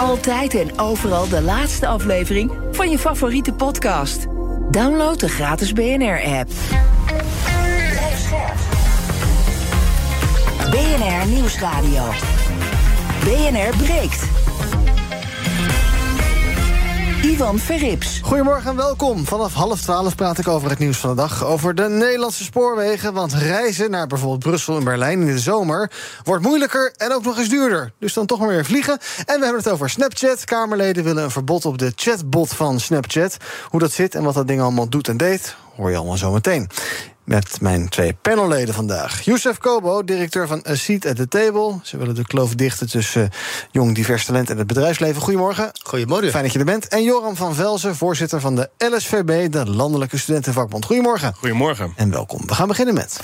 Altijd en overal de laatste aflevering van je favoriete podcast. Download de gratis BNR-app. BNR Nieuwsradio. BNR breekt. Ivan Verrips. Goedemorgen en welkom. Vanaf half twaalf praat ik over het nieuws van de dag. Over de Nederlandse spoorwegen. Want reizen naar bijvoorbeeld Brussel en Berlijn in de zomer wordt moeilijker en ook nog eens duurder. Dus dan toch maar weer vliegen. En we hebben het over Snapchat. Kamerleden willen een verbod op de chatbot van Snapchat. Hoe dat zit en wat dat ding allemaal doet en deed, hoor je allemaal zo meteen met mijn twee panelleden vandaag. Youssef Kobo, directeur van A Seat at the Table. Ze willen de kloof dichten tussen eh, jong divers talent en het bedrijfsleven. Goedemorgen. Goedemorgen. Fijn dat je er bent. En Joram van Velzen, voorzitter van de LSVB, de Landelijke Studentenvakbond. Goedemorgen. Goedemorgen. En welkom. We gaan beginnen met...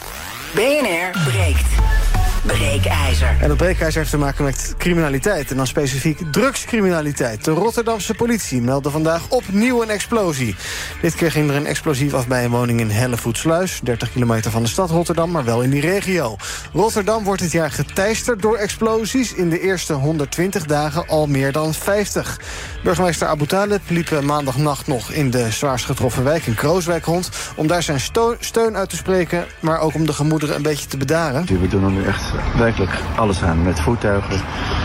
BNR breekt. Breekijzer. En dat breekijzer heeft te maken met criminaliteit. En dan specifiek drugscriminaliteit. De Rotterdamse politie meldde vandaag opnieuw een explosie. Dit keer ging er een explosief af bij een woning in Hellevoetsluis. 30 kilometer van de stad Rotterdam, maar wel in die regio. Rotterdam wordt dit jaar geteisterd door explosies. In de eerste 120 dagen al meer dan 50. Burgemeester Abu Talib liep maandagnacht nog in de zwaarst getroffen wijk in Krooswijk rond... om daar zijn steun uit te spreken, maar ook om de gemoederen een beetje te bedaren. We doen er nu echt werkelijk alles aan. Met voertuigen,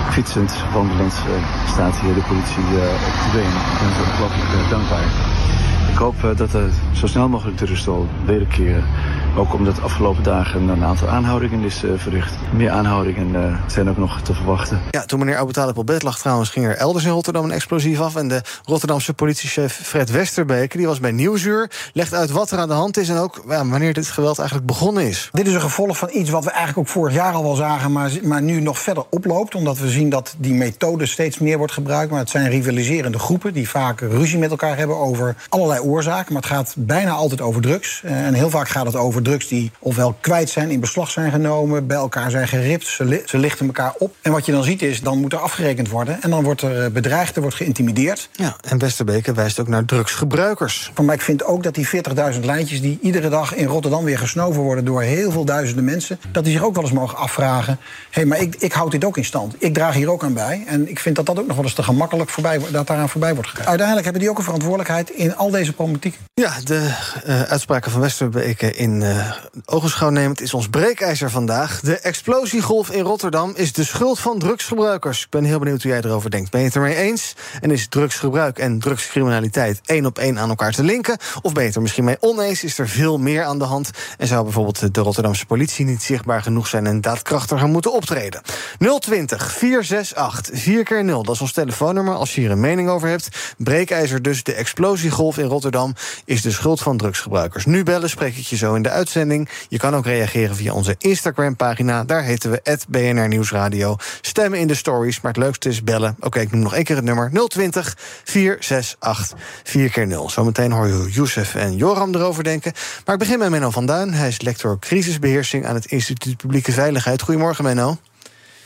fietsend, wandelend uh, staat hier de politie uh, op de been. Ik ben zo ongelooflijk uh, dankbaar. Ik hoop dat er zo snel mogelijk de rust zal wederkeren. Ook omdat de afgelopen dagen een aantal aanhoudingen is uh, verricht. Meer aanhoudingen uh, zijn ook nog te verwachten. Ja, toen meneer Abu Talib op bed lag trouwens... ging er elders in Rotterdam een explosief af. En de Rotterdamse politiechef Fred Westerbeke... die was bij Nieuwsuur, legt uit wat er aan de hand is... en ook ja, wanneer dit geweld eigenlijk begonnen is. Dit is een gevolg van iets wat we eigenlijk ook vorig jaar al wel zagen... maar, maar nu nog verder oploopt. Omdat we zien dat die methode steeds meer wordt gebruikt. Maar het zijn rivaliserende groepen... die vaak ruzie met elkaar hebben over allerlei oorzaken. Maar het gaat bijna altijd over drugs. En heel vaak gaat het over drugs die ofwel kwijt zijn, in beslag zijn genomen, bij elkaar zijn geript, ze, li ze lichten elkaar op. En wat je dan ziet is, dan moet er afgerekend worden en dan wordt er bedreigd, er wordt geïntimideerd. Ja, en Westerbeke wijst ook naar drugsgebruikers. Maar ik vind ook dat die 40.000 lijntjes die iedere dag in Rotterdam weer gesnoven worden door heel veel duizenden mensen, dat die zich ook wel eens mogen afvragen: hé, hey, maar ik, ik houd dit ook in stand. Ik draag hier ook aan bij. En ik vind dat dat ook nog wel eens te gemakkelijk voorbij, dat daaraan voorbij wordt gegaan. Uiteindelijk hebben die ook een verantwoordelijkheid in al deze problematiek. Ja, de uh, uitspraken van Westerbeke in uh, ogenschouw nemend is ons breekijzer vandaag. De explosiegolf in Rotterdam is de schuld van drugsgebruikers. Ik ben heel benieuwd hoe jij erover denkt. Ben je het ermee eens? En is drugsgebruik en drugscriminaliteit één op één aan elkaar te linken? Of ben je het er misschien mee oneens? Is er veel meer aan de hand? En zou bijvoorbeeld de Rotterdamse politie niet zichtbaar genoeg zijn en daadkrachtiger moeten optreden? 020 468 4 keer 0 dat is ons telefoonnummer als je hier een mening over hebt. Breekijzer dus, de explosiegolf in Rotterdam is de schuld van drugsgebruikers. Nu bellen, spreek ik je zo in de uitzending. Je kan ook reageren via onze Instagram-pagina. Daar heten we BNR Nieuwsradio. Stemmen in de stories, maar het leukste is bellen. Oké, ik noem nog één keer het nummer 020 468 4 keer 0 Zometeen hoor je Youssef en Joram erover denken. Maar ik begin met Menno van Duin. Hij is lector crisisbeheersing aan het Instituut Publieke Veiligheid. Goedemorgen, Menno.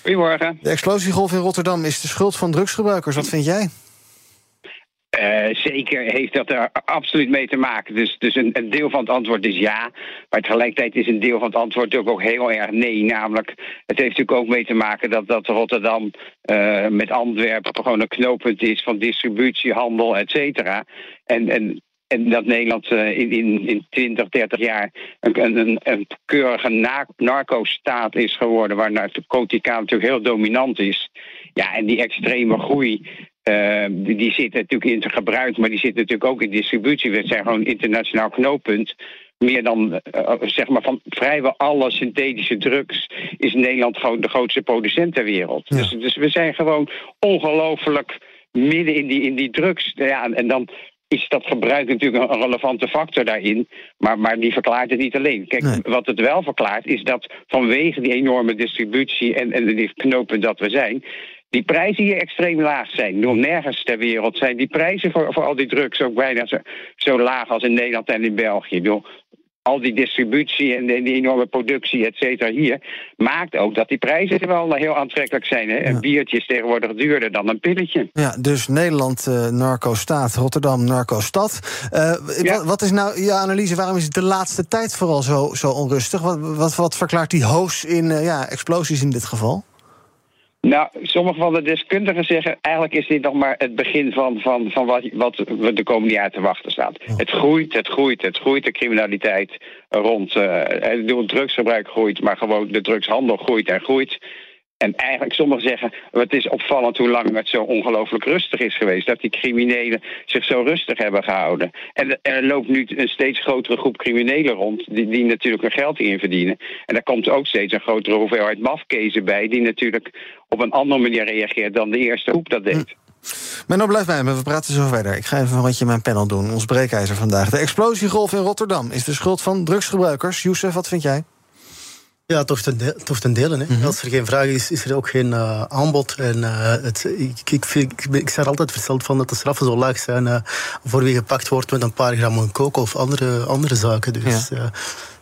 Goedemorgen. De explosiegolf in Rotterdam is de schuld van drugsgebruikers. Wat vind jij? Uh, zeker heeft dat er absoluut mee te maken. Dus, dus een, een, deel van het antwoord is ja. Maar tegelijkertijd is een deel van het antwoord natuurlijk ook heel erg nee. Namelijk, het heeft natuurlijk ook mee te maken dat, dat Rotterdam uh, met Antwerpen gewoon een knooppunt is van distributie, handel, et cetera. En, en en dat Nederland uh, in, in, in 20, 30 jaar een, een, een keurige narco-staat is geworden, waar narcotica natuurlijk heel dominant is. Ja, en die extreme groei, uh, die, die zit natuurlijk in te gebruik, maar die zit natuurlijk ook in distributie. We zijn gewoon een internationaal knooppunt. Meer dan, uh, zeg maar, van vrijwel alle synthetische drugs is Nederland gewoon de grootste producent ter wereld. Ja. Dus, dus we zijn gewoon ongelooflijk midden in die, in die drugs. Ja, en dan is dat gebruik natuurlijk een relevante factor daarin. Maar, maar die verklaart het niet alleen. Kijk, nee. wat het wel verklaart is dat vanwege die enorme distributie en, en die knopen dat we zijn. Die prijzen hier extreem laag zijn. Nog nergens ter wereld zijn die prijzen voor, voor al die drugs ook bijna zo, zo laag als in Nederland en in België. Bedoel, al die distributie en die enorme productie, et cetera, hier, maakt ook dat die prijzen wel heel aantrekkelijk zijn. Hè? Een biertje is tegenwoordig duurder dan een pilletje. Ja, dus Nederland uh, narco-staat, Rotterdam narco-stad. Uh, ja. wat, wat, is nou je analyse? Waarom is het de laatste tijd vooral zo, zo onrustig? Wat, wat, wat verklaart die hoos in uh, ja, explosies in dit geval? Nou, sommige van de deskundigen zeggen... eigenlijk is dit nog maar het begin van, van, van wat, wat we de komende jaren te wachten staat. Het groeit, het groeit, het groeit. De criminaliteit rond... Uh, het drugsgebruik groeit, maar gewoon de drugshandel groeit en groeit. En eigenlijk sommigen zeggen, het is opvallend hoe lang het zo ongelooflijk rustig is geweest. Dat die criminelen zich zo rustig hebben gehouden. En er loopt nu een steeds grotere groep criminelen rond, die, die natuurlijk hun geld in verdienen. En daar komt ook steeds een grotere hoeveelheid mafkezen bij, die natuurlijk op een andere manier reageert dan de eerste groep dat deed. Maar nou blijf bij me, we praten zo verder. Ik ga even een rondje mijn panel doen, ons breekijzer vandaag. De explosiegolf in Rotterdam is de schuld van drugsgebruikers. Youssef, wat vind jij? Ja, toch ten, de, toch ten dele. Hè. Mhm. Als er geen vraag is, is er ook geen uh, aanbod. En, uh, het, ik, ik, ik, ik sta er altijd versteld van dat de straffen zo laag zijn uh, voor wie gepakt wordt met een paar gram kook of andere, andere zaken. Dus ja.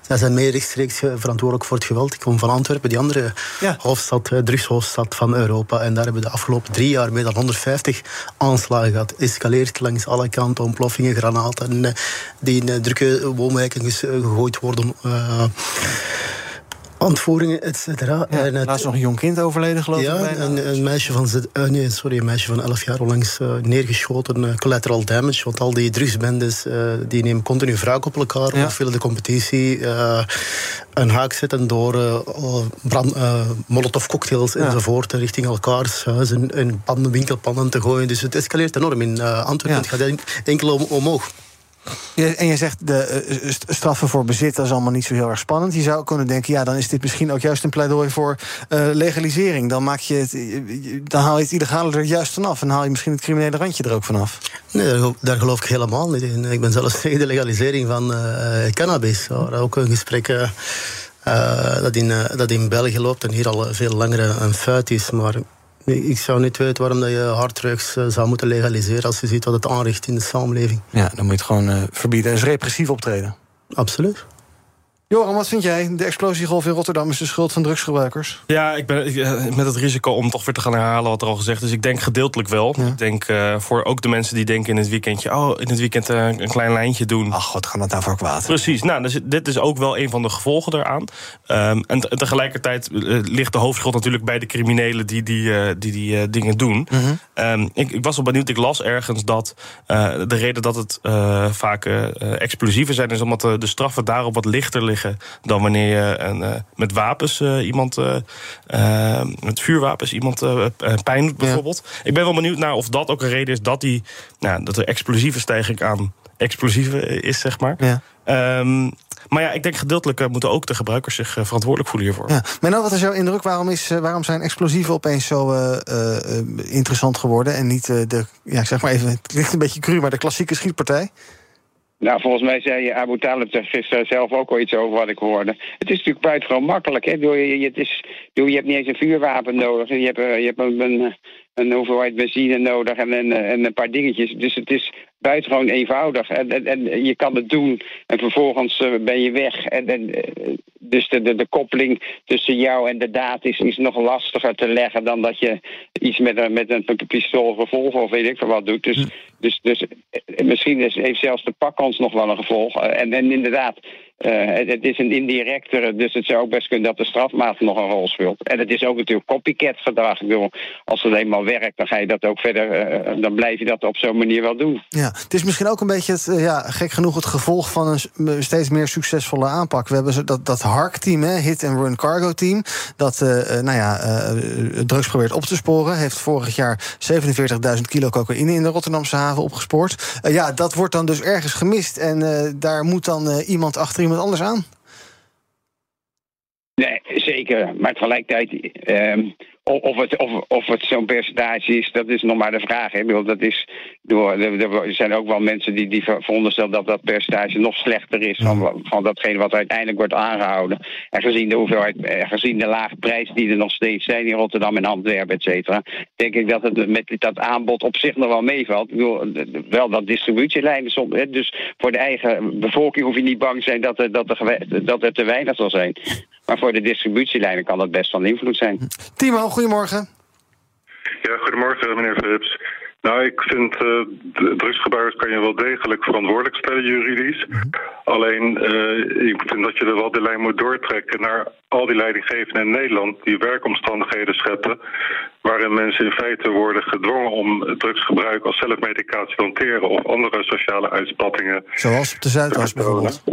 zij zijn meer rechtstreeks verantwoordelijk voor het geweld. Ik kom van Antwerpen, die andere ja. hoofdstad, drugshoofdstad van Europa. En daar hebben we de afgelopen drie jaar meer dan 150 aanslagen gehad. Escaleert langs alle kanten, ontploffingen, granaten die in drukke woonwijken gegooid worden ontvoeringen, et cetera. Ja, en is nog een jong kind overleden, geloof ja, ik. Ja, een, een, meisje van, uh, nee, sorry, een meisje van 11 jaar onlangs uh, neergeschoten. Uh, collateral damage, want al die drugsbendes die nemen continu wraak op elkaar. Ja. willen de competitie een haak zetten door brand, molotov cocktails enzovoort richting elkaars huizen en panden, winkelpanden te gooien. Dus het escaleert enorm in Antwerpen. Het gaat enkel om, omhoog. En je zegt de uh, straffen voor bezit, dat is allemaal niet zo heel erg spannend. Je zou kunnen denken, ja, dan is dit misschien ook juist een pleidooi voor uh, legalisering. Dan, maak je het, dan haal je het illegale er juist vanaf. En haal je misschien het criminele randje er ook vanaf. Nee, daar geloof ik helemaal niet in. Ik ben zelfs tegen de legalisering van cannabis. Ook een gesprek. dat, in, dat in België loopt en hier al veel langer een feit is. Maar ik zou niet weten waarom dat je harddrugs uh, zou moeten legaliseren als je ziet wat het aanricht in de samenleving. Ja, dan moet je het gewoon uh, verbieden. en repressief optreden. Absoluut. Joram, wat vind jij? De explosiegolf in Rotterdam is de schuld van drugsgebruikers? Ja, ik ben eh, met het risico om toch weer te gaan herhalen wat er al gezegd is. Ik denk gedeeltelijk wel. Ik denk uh, voor ook de mensen die denken in het weekendje... oh, in het weekend uh, een klein lijntje doen. Ach, wat kan dat nou voor kwaad? Precies. Nou, dus dit is ook wel een van de gevolgen eraan. Um, en tegelijkertijd ligt de hoofdschuld natuurlijk bij de criminelen... die die, die, die dingen doen. Mm -hmm. um, ik, ik, was wel benieuwd, ik las ergens dat... de reden dat het vaak explosieven zijn... is omdat de straffen daarop wat lichter liggen dan wanneer je een, uh, met wapens uh, iemand, uh, met vuurwapens iemand pijn doet, bijvoorbeeld. Ja. Ik ben wel benieuwd naar of dat ook een reden is dat, die, nou, dat er explosieve stijging aan explosieven is, zeg maar. Ja. Um, maar ja, ik denk gedeeltelijk moeten ook de gebruikers zich verantwoordelijk voelen hiervoor. Ja. Maar nou, wat is jouw indruk? Waarom, is, waarom zijn explosieven opeens zo uh, uh, interessant geworden? En niet de, ja, ik zeg maar even, het ligt een beetje cru, maar de klassieke schietpartij? Nou, volgens mij zei Abu Talib er gisteren zelf ook al iets over wat ik hoorde. Het is natuurlijk buitengewoon makkelijk. Hè? Je, je, het is, je hebt niet eens een vuurwapen nodig. Je hebt, je hebt een, een, een hoeveelheid benzine nodig en, en, en een paar dingetjes. Dus het is buitengewoon eenvoudig. En, en, en, je kan het doen en vervolgens uh, ben je weg. En, en, dus de, de, de koppeling tussen jou en de daad is, is nog lastiger te leggen dan dat je iets met een, met een pistool of revolver of weet ik veel wat doet. Dus, hm. dus, dus misschien is, heeft zelfs de pakkans nog wel een gevolg. En, en inderdaad, het, het, is een indirectere, dus het zou ook best kunnen dat de strafmaat nog een rol speelt. En het is ook natuurlijk copycat gedrag. Ik bedoel, als het eenmaal werkt, dan ga je dat ook verder, uh, dan blijf je dat op zo'n manier wel doen. Ja, het is misschien ook een beetje, het, ja, gek genoeg, het gevolg van een steeds meer succesvolle aanpak. We hebben dat, dat HARC-team, Hit and Run Cargo Team, dat nou ja, drugs probeert op te sporen. Heeft vorig jaar 47.000 kilo cocaïne in de Rotterdamse haven opgespoord. ja, dat wordt dan dus ergens gemist. En daar moet dan iemand achter iemand anders aan? Nee, zeker. Maar tegelijkertijd, ehm, of het, of, of het zo'n percentage is, dat is nog maar de vraag. Hè. Bedoel, Dat is door, er zijn ook wel mensen die, die veronderstellen dat dat percentage nog slechter is van, van datgene wat uiteindelijk wordt aangehouden. En gezien de hoeveelheid, eh, gezien de lage prijzen die er nog steeds zijn in Rotterdam en Antwerpen, et cetera, denk ik dat het met dat aanbod op zich nog wel meevalt. Ik bedoel, wel dat distributielijnen soms. Hè, dus voor de eigen bevolking hoef je niet bang te zijn dat er, dat er, dat er te weinig zal zijn. Maar voor de distributielijnen kan dat best van invloed zijn. Timo, goedemorgen. Ja, goedemorgen meneer Philips. Nou, ik vind uh, drugsgebruikers kan je wel degelijk verantwoordelijk stellen juridisch. Alleen, uh, ik vind dat je er wel de lijn moet doortrekken naar al die leidinggevenden in Nederland die werkomstandigheden scheppen waarin mensen in feite worden gedwongen om drugsgebruik als zelfmedicatie te hanteren of andere sociale uitspattingen. Zoals op de Zuidas bijvoorbeeld.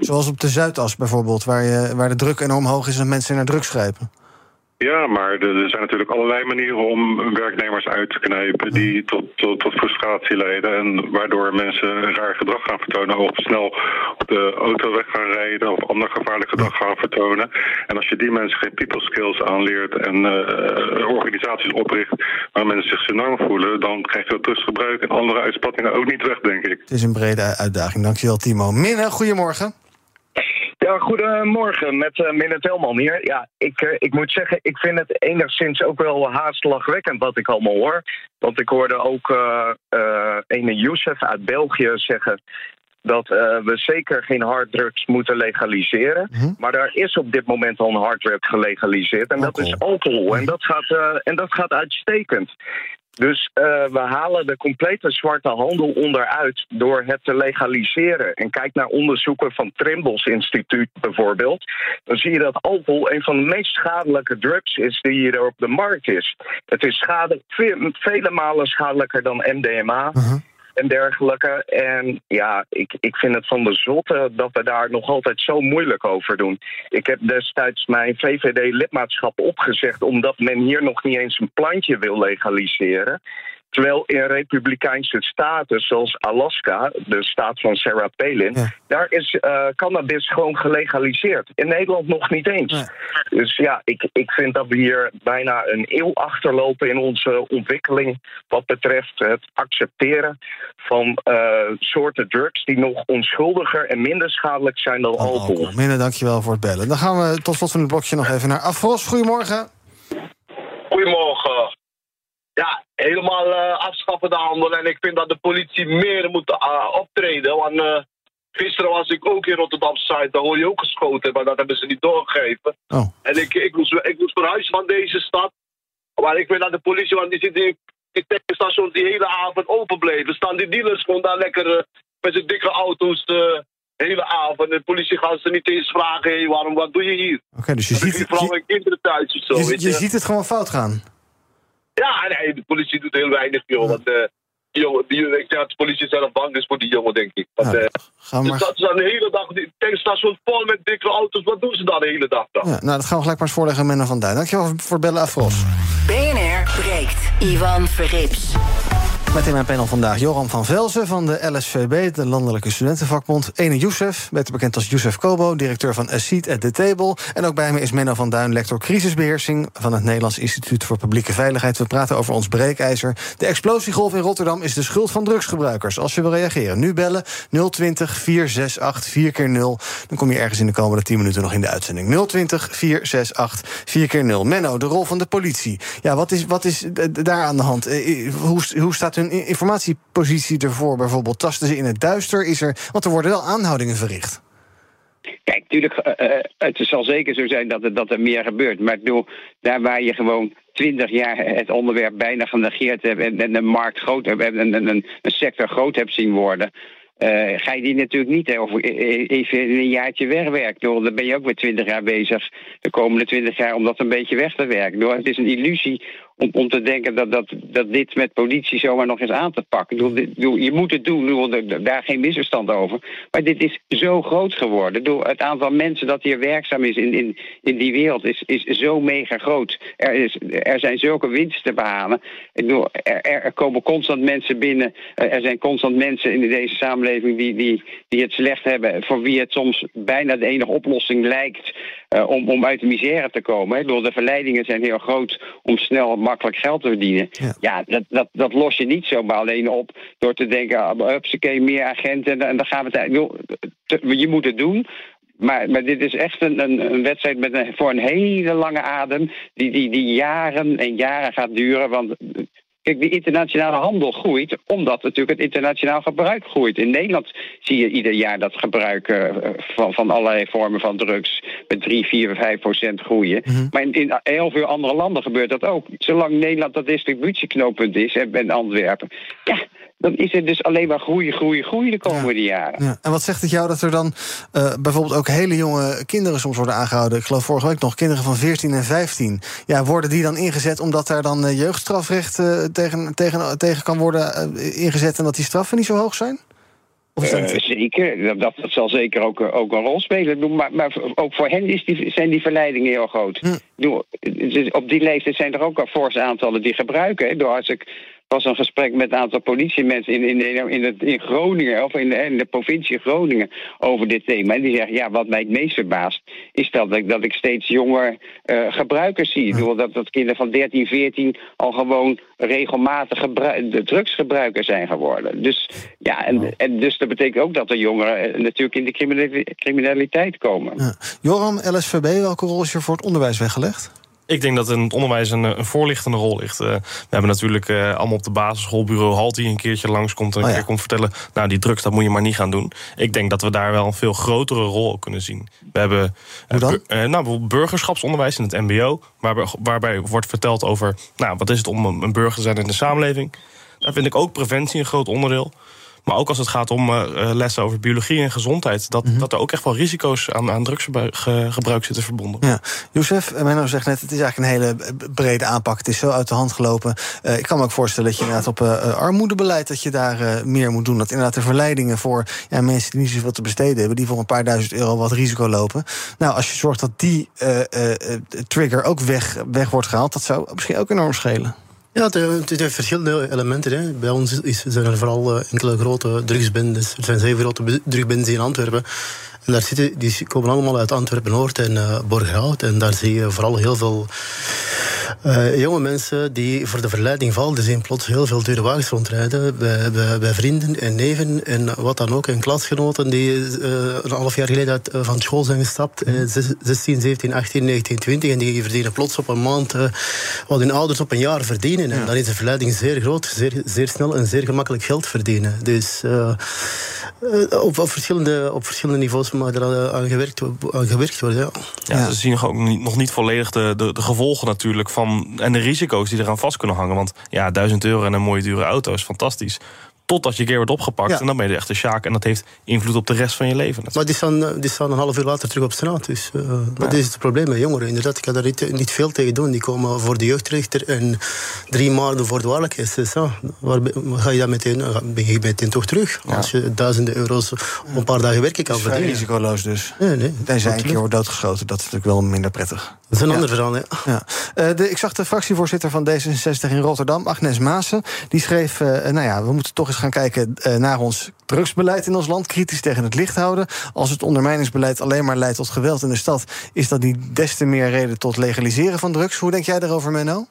Zoals op de Zuidas bijvoorbeeld, waar, je, waar de druk enorm hoog is en mensen naar drugs grijpen. Ja, maar er zijn natuurlijk allerlei manieren om werknemers uit te knijpen die tot, tot, tot frustratie leiden en waardoor mensen raar gedrag gaan vertonen of snel op de auto weg gaan rijden of ander gevaarlijk gedrag gaan vertonen. En als je die mensen geen people skills aanleert en uh, organisaties opricht waar mensen zich senang voelen, dan krijg je dat drugsgebruik en andere uitspattingen ook niet weg, denk ik. Het is een brede uitdaging. Dankjewel, Timo. Minne, goedemorgen. Ja, goedemorgen, met uh, Minne Telman hier. Ja, ik, uh, ik moet zeggen, ik vind het enigszins ook wel haast lachwekkend wat ik allemaal hoor. Want ik hoorde ook uh, ene Youssef uit België zeggen dat we zeker geen harddrugs moeten legaliseren. Mhm. Maar daar is op dit moment al een harddrug gelegaliseerd. En dat is alcohol. En dat gaat, en dat gaat uitstekend. Dus uh, we halen de complete zwarte handel onderuit door het te legaliseren. En kijk naar onderzoeken van Trimbos Instituut bijvoorbeeld. Dan zie je dat alcohol een van de meest schadelijke drugs is die hier op de markt is. Het is schade, vele malen schadelijker dan MDMA. -huh en dergelijke. En ja, ik, ik vind het van de zotte dat we daar nog altijd zo moeilijk over doen. Ik heb destijds mijn VVD-lidmaatschap opgezegd omdat men hier nog niet eens een plantje wil legaliseren. Terwijl in republikeinse staten zoals Alaska, de staat van Sarah Palin, daar is uh, cannabis gewoon gelegaliseerd. In Nederland nog niet eens. Dus ja, ik, ik vind dat we hier bijna een eeuw achterlopen in onze ontwikkeling wat betreft het accepteren van uh, soorten drugs die nog onschuldiger en minder schadelijk zijn dan alcohol. alcohol. Minne, dankjewel voor het bellen. Dan gaan we tot slot van het blokje nog even naar Afros. Goedemorgen. Goedemorgen. Ja, helemaal uh, afschaffen de handel. En ik vind dat de politie meer moet uh, optreden. Want uh, gisteren was ik ook in Rotterdam Zuid. Daar hoor je ook geschoten, maar dat hebben ze niet doorgegeven. Oh. En ik, ik, moest, ik moest verhuizen van deze stad. Maar ik vind dat de politie, want die zit in die tankstations die hele avond open bleven. Staan die dealers gewoon daar lekker met zijn dikke auto's de hele avond. De politie gaat ze niet eens vragen: hey, waarom, wat doe je hier? Oké, okay, dus je ziet, je, kinderen thuis of zo. Je, weet je, je ziet het gewoon fout gaan. Ja, nee, de politie doet heel weinig, joh. Want, uh, die jongen, die, ik denk dat de politie zelf bang is voor die jongen, denk ik. Want, ja, uh, gaan dus dat is dan de hele dag, die tankstation vol met dikke auto's. Wat doen ze dan de hele dag dan? Ja, nou, dat gaan we gelijk maar eens voorleggen, Menno van Duin. Dankjewel voor het bellen, Afros. BNR breekt. Ivan Verrips. Met in mijn panel vandaag Joram van Velzen van de LSVB, de Landelijke Studentenvakbond. Ene Youssef, beter bekend als Youssef Kobo, directeur van A Seat at the Table. En ook bij me is Menno van Duin, lector crisisbeheersing van het Nederlands Instituut voor Publieke Veiligheid. We praten over ons breekijzer. De explosiegolf in Rotterdam is de schuld van drugsgebruikers. Als je wil reageren, nu bellen 020 468 4 keer 0 Dan kom je ergens in de komende 10 minuten nog in de uitzending. 020 468 4 keer 0 Menno, de rol van de politie. Ja, wat is, wat is daar aan de hand? Hoe, hoe staat hun informatiepositie ervoor bijvoorbeeld? Tasten ze in het duister? Is er, want er worden wel aanhoudingen verricht. Kijk, natuurlijk, uh, het zal zeker zo zijn dat er, dat er meer gebeurt. Maar ik bedoel, daar waar je gewoon twintig jaar het onderwerp bijna genegeerd hebt... en, de markt groot hebt en een, een, een sector groot hebt zien worden... Uh, ga je die natuurlijk niet over even een jaartje wegwerken. Dan ben je ook weer twintig jaar bezig, de komende twintig jaar, om dat een beetje weg te werken. Het is een illusie om, om te denken dat, dat, dat dit met politie zomaar nog eens aan te pakken. Bedoel, je moet het doen, bedoel, daar geen misverstand over. Maar dit is zo groot geworden. Bedoel, het aantal mensen dat hier werkzaam is in, in, in die wereld is, is zo mega groot. Er, is, er zijn zulke winsten te behalen. Ik bedoel, er, er komen constant mensen binnen. Er zijn constant mensen in deze samenleving die, die, die het slecht hebben. Voor wie het soms bijna de enige oplossing lijkt eh, om, om uit de misère te komen. Hè. Ik bedoel, de verleidingen zijn heel groot om snel makkelijk geld te verdienen. Ja, dat, dat, dat los je niet zomaar alleen op door te denken, ah, hupsakee, meer agenten en, dan- en dan gaan we het... bedoel, te- Je moet het doen, maar, maar dit is echt een, een, een wedstrijd met een, voor een hele lange adem. Die, die, die jaren en jaren gaat duren. Want kijk, die internationale handel groeit. Omdat natuurlijk het internationaal gebruik groeit. In Nederland zie je ieder jaar dat gebruik eh, van, van allerlei vormen van drugs. met 3, 4, 5 procent groeien. Maar in, in heel veel andere landen gebeurt dat ook. Zolang Nederland dat distributieknooppunt is en, en Antwerpen. Ja, dan is het dus alleen maar groeien, groeien, groeien de komende jaren. Ja. En wat zegt het jou dat er dan eh, bijvoorbeeld ook hele jonge kinderen soms worden aangehouden? Ik geloof vorige week nog kinderen van 14 en 15. Ja, worden die dan ingezet omdat daar dan eh, jeugdstrafrecht eh, tegen, tegen, tegen kan worden ingezet en dat die straffen niet zo hoog zijn? Zeker, dat, dat, zal zeker ook, ook een rol spelen. Maar, maar ook voor hen is die, zijn die verleidingen heel groot. Het is- op die leeftijd zijn er ook al forse aantallen die gebruiken. Bedoel, Als ik was een gesprek met een aantal politiemensen in, in, in, in, het, in Groningen, of in de, in de provincie Groningen, over dit thema. En die zeggen, ja, wat mij het meest verbaast, is dat ik, dat ik steeds jonger eh, gebruikers zie. Ik bedoel, dat, dat kinderen van 13, 14 al gewoon regelmatig drugsgebruikers zijn geworden. Dus ja, en, en dus dat betekent ook dat de jongeren eh, natuurlijk in de criminali- criminaliteit komen. Joram, LSVB, welke rol is er voor het onderwijs weggelegd? Ik denk dat in het onderwijs een, een voorlichtende rol ligt. Eh, we hebben natuurlijk eh, allemaal op de basisschoolbureau Halt die een keertje langskomt en een Oh ja. keer komt vertellen. Nou, die drugs, dat moet je maar niet gaan doen. Ik denk dat we daar wel een veel grotere rol kunnen zien. We hebben bu- eh, nou, bijvoorbeeld burgerschapsonderwijs in het MBO, waarbij, waarbij wordt verteld over nou, wat is het om een burger te zijn in de samenleving. Daar vind ik ook preventie een groot onderdeel. Maar ook als het gaat om eh, eh, lessen over biologie en gezondheid, dat, Mhm. dat er ook echt wel risico's aan, aan drugsgebruik ge- gebruik zitten verbonden. Ja, Youssef, eh, Menno zegt net, het is eigenlijk een hele brede aanpak. Het is zo uit de hand gelopen. Ik kan me ook voorstellen dat je inderdaad op armoedebeleid... dat je daar meer moet doen. Dat inderdaad de verleidingen voor ja, mensen die niet zoveel te besteden hebben... die voor een paar duizend euro wat risico lopen. Nou, als je zorgt dat die trigger ook weg, weg wordt gehaald... dat zou misschien ook enorm schelen. Ja, het, heeft verschillende elementen. Hè. Bij ons is, zijn er vooral eh, enkele grote drugsbendes. Er zijn zeven grote be- drugsbendes in Antwerpen. En daar zitten, die komen allemaal uit Antwerpen-Noord en Borgerhout. En daar zie je vooral heel veel eh, jonge mensen die voor de verleiding vallen. Die zien plots heel veel dure wagens rondrijden. Bij, bij, bij vrienden en neven en wat dan ook. En klasgenoten die eh, een half jaar geleden uit, eh, van school zijn gestapt. eh, zes- 16, 17, 18, 19, 20. En die verdienen plots op een maand wat hun ouders op een jaar verdienen. En dan is de verleiding zeer groot. Zeer, zeer snel en zeer gemakkelijk geld verdienen. Dus op, op, verschillende, op verschillende niveaus mag er aan, aan gewerkt, aan gewerkt worden. Ja. Ja, Ze zien nog ook niet, nog niet volledig de, de, de gevolgen natuurlijk van en de risico's die eraan vast kunnen hangen. Want ja, 1000 euro en een mooie dure auto is fantastisch. Totdat je een keer wordt opgepakt Ja. en dan ben je de echte sjaak. En dat heeft invloed op de rest van je leven. Maar die staan, eh, die staan een half uur later terug op straat. Dus eh, dat is het probleem met jongeren. Inderdaad, ik kan daar niet, niet veel tegen doen. Die komen voor de jeugdrechter en drie maanden voor dwaarlijkheid. Dus, ja, waar ga je dan meteen, ga- ben je meteen toch terug? Als je duizenden euro's op een paar dagen werken kan is vrij verdienen. risicoloos dus. Nee, nee. Tenzij een keer wordt doodgeschoten. Dat is natuurlijk wel minder prettig. Dat is een Ja. ander verhaal, ja. Ja. Eh, de, ik zag de fractievoorzitter van D66 in Rotterdam, Agnes Maassen. Die schreef: eh, Nou ja, we moeten toch eens gaan kijken eh, naar ons drugsbeleid in ons land. Kritisch tegen het licht houden. Als het ondermijningsbeleid alleen maar leidt tot geweld in de stad, is dat niet des te meer reden tot legaliseren van drugs. Hoe denk jij daarover, Menno?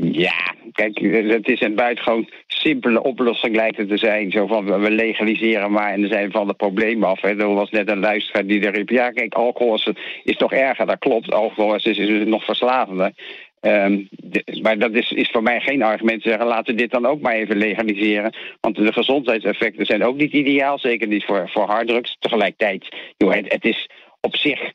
Ja, kijk, het is een buitengewoon simpele oplossing lijkt het te zijn. Zo van, we legaliseren maar en dan zijn van het probleem af. Hè. Er was net een luisteraar die er riep... ja, kijk, alcohol is, is toch erger. Dat klopt, alcohol is, is, is nog verslavender. Ehm, maar dat is, is voor mij geen argument te zeggen... laten we dit dan ook maar even legaliseren. Want de gezondheidseffecten zijn ook niet ideaal. Zeker niet voor, voor harddrugs. Tegelijkertijd, joh, het is op zich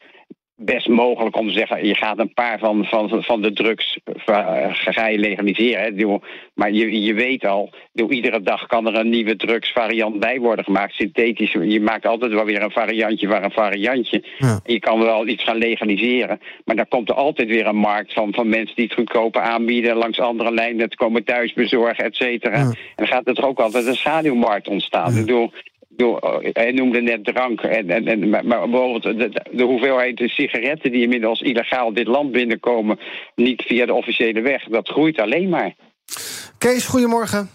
best mogelijk om te zeggen... je gaat een paar van, van, van de drugs eh, ga je legaliseren. Maar je, je weet al, iedere dag kan er een nieuwe drugsvariant bij worden gemaakt. Synthetisch, je maakt altijd wel weer een variantje waar een variantje. Je kan wel iets gaan legaliseren. Maar dan komt er altijd weer een markt van, van mensen die het goedkoper aanbieden... langs andere lijnen, het komen thuis bezorgen, et cetera. En dan gaat er ook altijd een schaduwmarkt ontstaan. Bedoel, ik bedoel, hij noemde net drank. En, en, en, maar, bijvoorbeeld de, de- de hoeveelheid sigaretten die inmiddels illegaal dit land binnenkomen, niet via de officiële weg, dat groeit alleen maar. Kees, goedemorgen.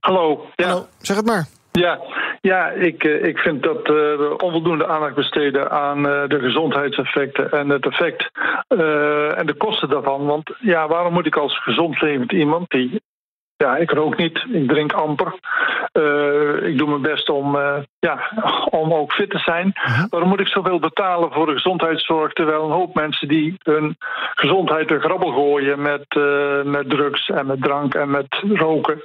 Hallo. Ja. Zeg het maar. Ja, Ja, ik, eh, ik vind dat eh, we onvoldoende aandacht besteden aan eh, de gezondheidseffecten en het effect eh, en de kosten daarvan. Want ja, waarom moet ik als gezond levend iemand die. Ja, ik rook niet, ik drink amper. Eh, ik doe mijn best om, eh, ja, om ook fit te zijn. Waarom moet ik zoveel betalen voor de gezondheidszorg... terwijl een hoop mensen die hun gezondheid te grabbel gooien... met, eh, met drugs en met drank en met roken...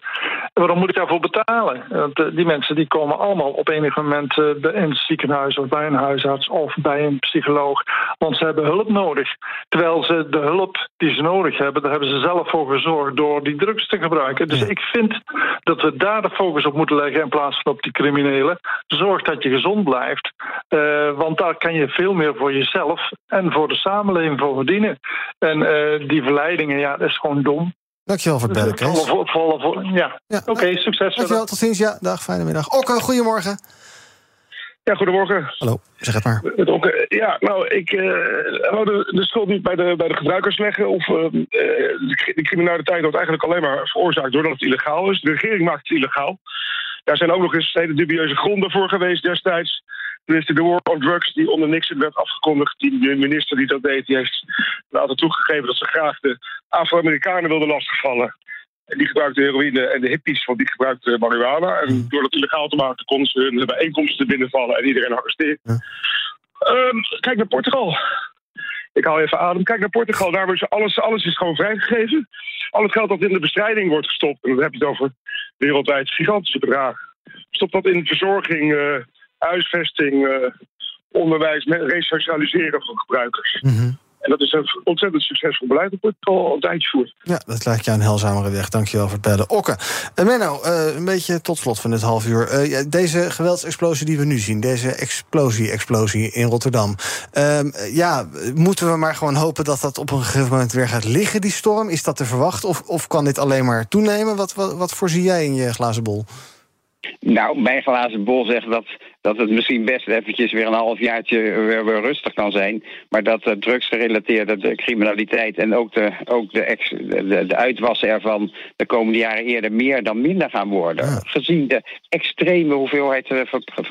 Waarom moet ik daarvoor betalen? Want die mensen die komen allemaal op enig moment bij- in het ziekenhuis of bij een huisarts of bij een psycholoog. Want ze hebben hulp nodig. Terwijl ze de hulp die ze nodig hebben, daar hebben ze zelf voor gezorgd door die drugs te gebruiken. Dus ik vind dat we daar de focus op moeten leggen in plaats van op die criminelen. Zorg dat je gezond blijft. Eh, want daar kan je veel meer voor jezelf en voor de samenleving voor verdienen. En eh, die verleidingen, ja, dat is gewoon dom. Dankjewel voor het bellen, Kees. Volle- volle- ja, oké, succes. Dankjewel, tot ziens. Ja, dag, fijne middag. Okke, goedemorgen. Ja, goedemorgen. Hallo, zeg het maar. Ja, nou, ik wou de, de schuld niet bij de, bij de gebruikers leggen. Of, eh, de, de criminaliteit wordt eigenlijk alleen maar veroorzaakt doordat het illegaal is. De regering maakt het illegaal. Daar zijn ook nog eens hele dubieuze gronden voor geweest destijds. Tenminste, de war on drugs die onder Nixon werd afgekondigd. Die minister die dat deed, die heeft later toegegeven dat ze graag de Afro-Amerikanen wilden lastigvallen. En die gebruikten heroïne en de hippies, want die gebruikten marihuana. En door dat illegaal te maken konden ze hun bijeenkomsten binnenvallen en iedereen arresteren. Ehm, kijk naar Portugal. Ik hou even adem. Kijk naar Portugal. Daar is alles, alles is gewoon vrijgegeven. Al het geld dat in de bestrijding wordt gestopt, en dan heb je het over wereldwijd gigantische bedragen. Stop dat in verzorging, eh, huisvesting, eh, onderwijs, resocialiseren van gebruikers. En dat is een ontzettend succesvol beleid dat Portugal al een tijdje voert. Ja, dat lijkt je een heilzamere weg. Dankjewel voor het bellen. Okke, uh, Menno, uh, een beetje tot slot van dit half uur. Uh, deze geweldsexplosie die we nu zien, deze explosie-explosie in Rotterdam. Uh, ja, moeten we maar gewoon hopen dat dat op een gegeven moment weer gaat liggen, die storm? Is dat te verwachten? Of, of kan dit alleen maar toenemen? Wat, wat, wat voorzie jij in je glazen bol? Nou, mijn glazen bol zegt dat, dat het misschien best eventjes weer een halfjaartje weer, weer rustig kan zijn. Maar dat de drugsgerelateerde de criminaliteit en ook, de, ook de, ex, de, de uitwassen ervan de komende jaren eerder meer dan minder gaan worden. Ja. Gezien de extreme hoeveelheid uh,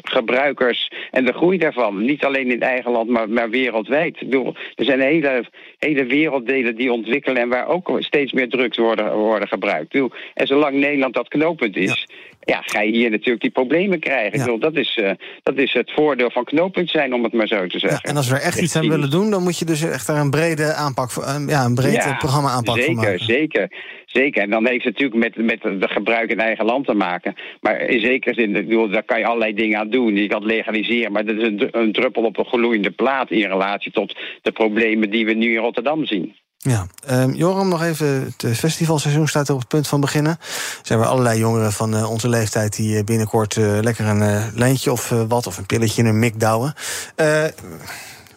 gebruikers en de groei daarvan. Niet alleen in eigen land, maar, maar wereldwijd. Ik bedoel, er zijn hele, hele werelddelen die ontwikkelen en waar ook steeds meer drugs worden, worden gebruikt. Ik bedoel, en zolang Nederland dat knooppunt is. Ja ja, ga je hier natuurlijk die problemen krijgen. Ja. Ik bedoel, dat, is, uh, dat is het voordeel van knooppunt zijn, om het maar zo te zeggen. Ja, en als we er echt iets aan willen doen, dan moet je dus echt daar een brede aanpak voor, ja, een breed ja, programma aanpak zeker, voor maken. Zeker, zeker. En dan heeft het natuurlijk met, met de gebruik in eigen land te maken. Maar in zekere zin, ik bedoel, daar kan je allerlei dingen aan doen. Je kan het legaliseren, maar dat is een, een druppel op een gloeiende plaat in relatie tot de problemen die we nu in Rotterdam zien. Ja, um, Joram, nog even. Het festivalseizoen staat er op het punt van beginnen. Er zijn weer allerlei jongeren van uh, onze leeftijd die binnenkort uh, lekker een uh, lijntje of wat, of een pilletje in een mik douwen. hoe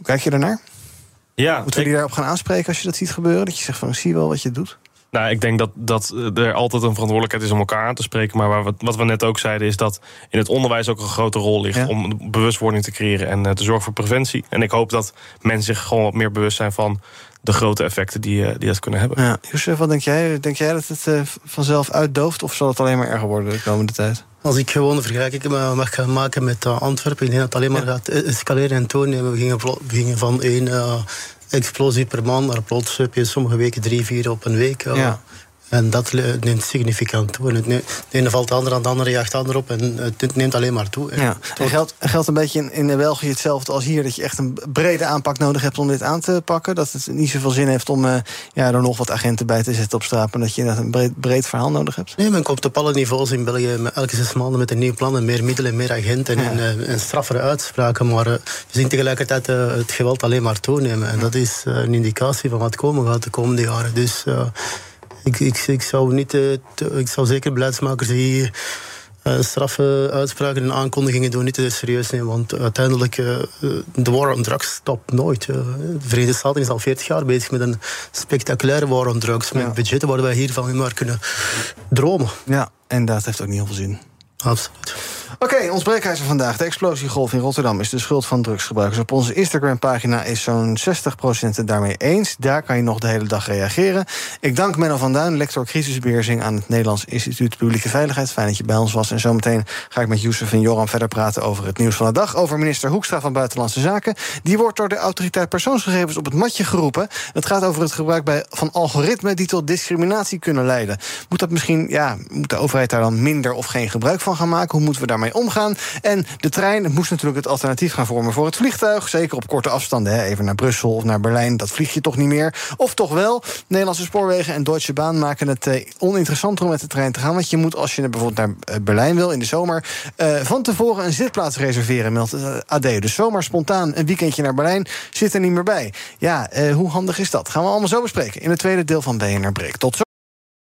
kijk je daarnaar? Ja, Moeten we die daarop gaan aanspreken als je dat ziet gebeuren? Dat je zegt van zie wel wat je doet? Nou, ik denk dat, dat er altijd een verantwoordelijkheid is om elkaar aan te spreken. Maar wat, wat we net ook zeiden, is dat in het onderwijs ook een grote rol ligt ja. om bewustwording te creëren en uh, te zorgen voor preventie. En ik hoop dat mensen zich gewoon wat meer bewust zijn van de grote effecten die, uh, die dat kunnen hebben. Ja. Jozef, wat denk jij? Denk jij dat het uh, vanzelf uitdooft of zal het alleen maar erger worden de komende tijd? Als ik gewoon een vergelijking mag gaan maken met uh, Antwerpen, ik denk dat het alleen maar ja. gaat escaleren en toenemen. We gingen, we gingen van één explosie per maand naar plots heb je sommige weken drie, vier op een week. Ja. En dat neemt significant toe. En het neemt, de ene valt de andere aan, de andere jaagt de ander op. En het neemt alleen maar toe. Ja. En geldt, geldt een beetje in, in België hetzelfde als hier... dat je echt een brede aanpak nodig hebt om dit aan te pakken? Dat het niet zoveel zin heeft om uh, ja, er nog wat agenten bij te zetten op straat... maar dat je een breed, breed verhaal nodig hebt? Nee, men komt op alle niveaus in België... elke zes maanden met een nieuw plan en meer middelen, meer agenten... Ja. en, uh, en straffere uitspraken. Maar uh, we zien tegelijkertijd het geweld alleen maar toenemen. En dat is een indicatie van wat komen gaat de komende jaren. Dus... Ik, ik, ik, zou niet, te, ik zou zeker beleidsmakers die uh, straffe uitspraken en aankondigingen doen niet te serieus nemen. Want uiteindelijk, uh, de war on drugs stopt nooit. de Verenigde Staten is al 40 jaar bezig met een spectaculaire war on drugs. Met ja. budgetten waar wij hiervan maar kunnen dromen. Ja, en dat heeft ook niet heel veel zin. Absoluut. Oké, ons breekijzer vandaag. De explosiegolf in Rotterdam is de schuld van drugsgebruikers. Op onze Instagram-pagina is zo'n 60% het daarmee eens. Daar kan je nog de hele dag reageren. Ik dank Menno van Duin, lector crisisbeheersing... aan het Nederlands Instituut Publieke Veiligheid. Fijn dat je bij ons was. En zometeen ga ik met Youssef en Joram verder praten over het nieuws van de dag. Over minister Hoekstra van Buitenlandse Zaken. Die wordt door de autoriteit persoonsgegevens op het matje geroepen. Het gaat over het gebruik bij, van algoritmen... die tot discriminatie kunnen leiden. Moet dat misschien, ja, moet de overheid daar dan minder of geen gebruik van gaan maken? Hoe moeten we daarmee omgaan? En de trein moest natuurlijk het alternatief gaan vormen voor het vliegtuig. Zeker op korte afstanden, hè, even naar Brussel of naar Berlijn. Dat vlieg je toch niet meer. Of toch wel, Nederlandse spoorwegen en Deutsche Bahn maken het eh, oninteressanter om met de trein te gaan. Want je moet, als je bijvoorbeeld naar eh, Berlijn wil in de zomer, eh, van tevoren een zitplaats reserveren, meldt uh, AD. Dus zomaar spontaan een weekendje naar Berlijn zit er niet meer bij. Ja, eh, hoe handig is dat? Gaan we allemaal zo bespreken in het tweede deel van BNR. Tot zo.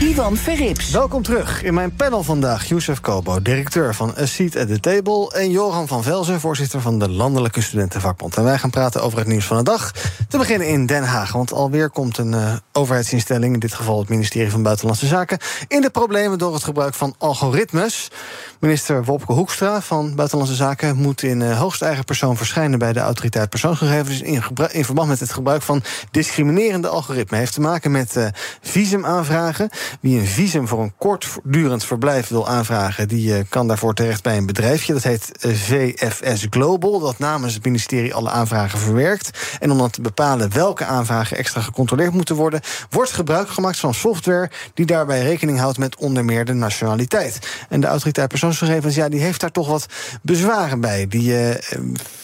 Ivan Verrips. Welkom terug in mijn panel vandaag. Youssef Kobo, directeur van A Seat at the Table... en Johan van Velzen, voorzitter van de Landelijke Studentenvakbond. En wij gaan praten over het nieuws van de dag. Te beginnen in Den Haag, want alweer komt een uh, overheidsinstelling... in dit geval het ministerie van Buitenlandse Zaken... in de problemen door het gebruik van algoritmes. Minister Wopke Hoekstra van Buitenlandse Zaken... moet in uh, hoogste eigen persoon verschijnen bij de autoriteit persoonsgegevens... in, verband met het gebruik van discriminerende algoritmen. Heeft te maken met uh, visumaanvragen... Wie een visum voor een kortdurend verblijf wil aanvragen, die uh, kan daarvoor terecht bij een bedrijfje. Dat heet uh, VFS Global, dat namens het ministerie alle aanvragen verwerkt. En om dan te bepalen welke aanvragen extra gecontroleerd moeten worden, wordt gebruik gemaakt van software die daarbij rekening houdt met onder meer de nationaliteit. En de autoriteit persoonsgegevens, ja, die heeft daar toch wat bezwaren bij. Die uh,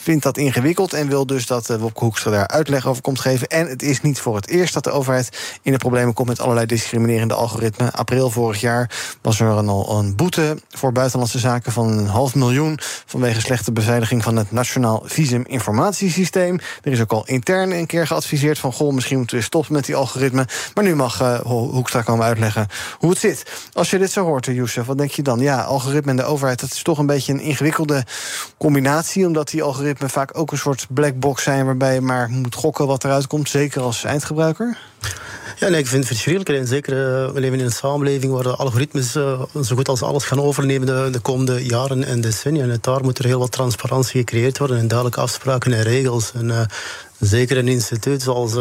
vindt dat ingewikkeld en wil dus dat uh, Wopke daar uitleg over komt geven. En het is niet voor het eerst dat de overheid in de problemen komt met allerlei discriminerende algoritmen. April vorig jaar was er een, een boete voor buitenlandse zaken van een half miljoen vanwege slechte beveiliging van het Nationaal Visuminformatiesysteem. Er is ook al intern een keer geadviseerd van goh, misschien moeten we stoppen met die algoritmen. Maar nu mag uh, Hoekstra komen uitleggen hoe het zit. Als je dit zo hoort, Youssef, wat denk je dan? Ja, algoritme en de overheid, dat is toch een beetje een ingewikkelde combinatie, omdat die algoritmen vaak ook een soort black box zijn waarbij je maar moet gokken wat eruit komt, zeker als eindgebruiker. Ja, nee, ik vind het verschrikkelijk. En zeker, uh, we leven in een samenleving waar de algoritmes uh, zo goed als alles gaan overnemen de, de, komende jaren en decennia. En daar moet er heel wat transparantie gecreëerd worden en duidelijke afspraken en regels. En, uh, zeker een instituut zoals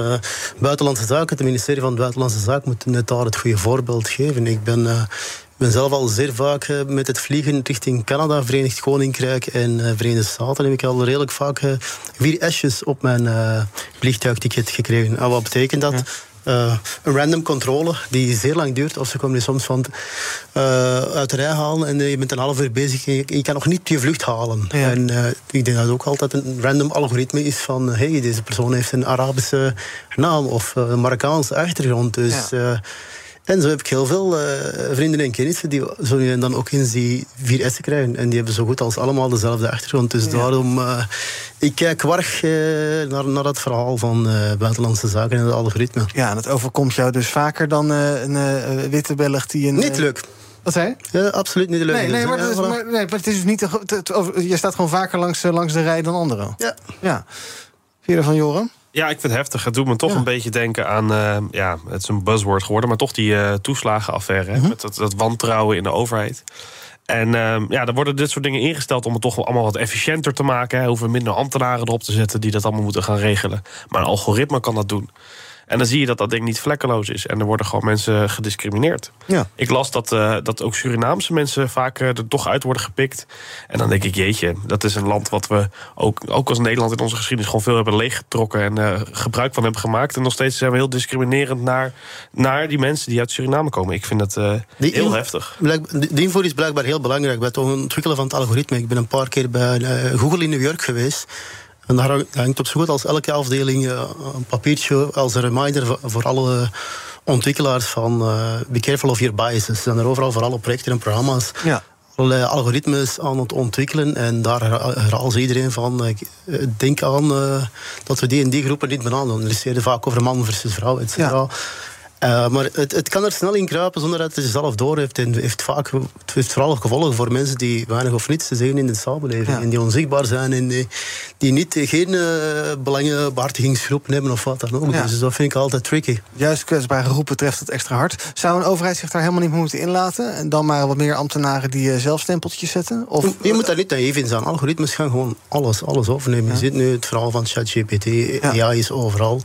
Buitenlandse Zaken, het ministerie van Buitenlandse Zaken, moet net daar het goede voorbeeld geven. Ik ben. Ben zelf al zeer vaak met het vliegen richting Canada, Verenigd Koninkrijk en Verenigde Staten. heb ik al redelijk vaak vier S's op mijn vliegtuigticket gekregen. En wat betekent dat? Uh, een random controle die zeer lang duurt. Of ze komen soms van uh, uit de rij halen en je bent een half uur bezig en je, je kan nog niet je vlucht halen. Ja. En uh, ik denk dat het ook altijd een random algoritme is van hey, deze persoon heeft een Arabische naam of een Marokkaanse achtergrond. Dus ja. En zo heb ik heel veel uh, vrienden en kennissen die zo nu en dan ook eens die 4S krijgen. En die hebben zo goed als allemaal dezelfde achtergrond. Dus ja. daarom, uh, ik kijk warg uh, naar, naar dat verhaal van buitenlandse zaken en het algoritme. Ja, en het overkomt jou dus vaker dan een witte Belg die een... Niet leuk. Wat zei je? Ja, absoluut niet leuk. Nee, nee, maar, is, maar, nee, maar het is dus niet... je staat gewoon vaker langs, langs de rij dan anderen. Ja. ja. Vind je van Joram? Ja, ik vind het heftig. Het doet me toch ja. een beetje denken aan, uh, ja, het is een buzzword geworden, maar toch die uh, toeslagenaffaire. -hmm. Met dat, dat, wantrouwen in de overheid. En uh, ja, er worden dit soort dingen ingesteld om het toch allemaal wat efficiënter te maken. Hè. Hoeven minder ambtenaren erop te zetten die dat allemaal moeten gaan regelen. Maar een algoritme kan dat doen. En dan zie je dat dat ding niet vlekkeloos is. En er worden gewoon mensen gediscrimineerd. Ja. Ik las dat, eh, dat ook Surinaamse mensen vaak eh, er toch uit worden gepikt. En dan denk ik, jeetje, dat is een land wat we ook, ook als Nederland in onze geschiedenis gewoon veel hebben leeggetrokken en eh, gebruik van hebben gemaakt. En nog steeds zijn we heel discriminerend naar, naar die mensen die uit Suriname komen. Ik vind dat heel heftig. De invoer is blijkbaar heel belangrijk bij het ontwikkelen van het algoritme. Ik ben een paar keer bij Google in New York geweest. En daar hang- hangt op zo goed als elke afdeling eh, een papiertje als een reminder voor- alle ontwikkelaars van eh be careful of your biases. Ze zijn er overal voor alle projecten en programma's Ja. allerlei algoritmes aan het ontwikkelen. En daar herha- herhaalt iedereen van, eh, denk aan dat we die en die groepen niet benaderen. Er is vaak over man versus vrouw, et cetera. Eh, maar het, het kan er snel in kruipen zonder dat het zelf door heeft. En heeft vaak, het heeft vooral gevolgen voor mensen die weinig of niets te zeggen in de samenleving. En die onzichtbaar zijn en die, die niet, geen uh, belangenbehartigingsgroepen hebben of wat dan ook. Ja. Dus dat vind ik altijd tricky. Juist kwetsbare groepen treft het extra hard. Zou een overheid zich daar helemaal niet meer moeten inlaten? En dan maar wat meer ambtenaren die zelf stempeltjes zetten? Of, je moet daar niet naïef in zijn. Algoritmes gaan gewoon alles, alles overnemen. Ja. Je ziet nu het verhaal van ChatGPT. Ja. AI is overal.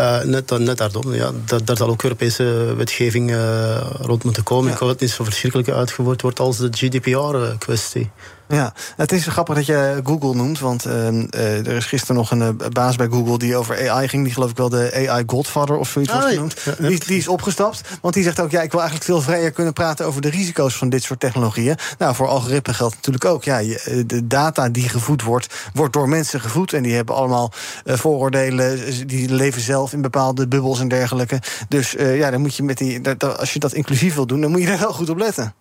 Uh, net, net daarom, ja, daar, daar zal ook Europese wetgeving uh, rond moeten komen. Ja. Ik hoop dat het niet zo verschrikkelijk uitgevoerd wordt als de GDPR-kwestie. Ja, het is grappig dat je Google noemt, want uh, uh, er is gisteren nog een uh, baas bij Google die over AI ging, die geloof ik wel de AI Godfather of zoiets Ah, wordt genoemd. Die, die, is opgestapt, want die zegt ook, ja, ik wil eigenlijk veel vrijer kunnen praten over de risico's van dit soort technologieën. Nou, voor algoritme geldt natuurlijk ook, ja, je, de data die gevoed wordt, wordt door mensen gevoed en die hebben allemaal eh, vooroordelen, die leven zelf in bepaalde bubbels en dergelijke. Dus ja, dan moet je met die, dat, als je dat inclusief wil doen, dan moet je daar wel goed op letten.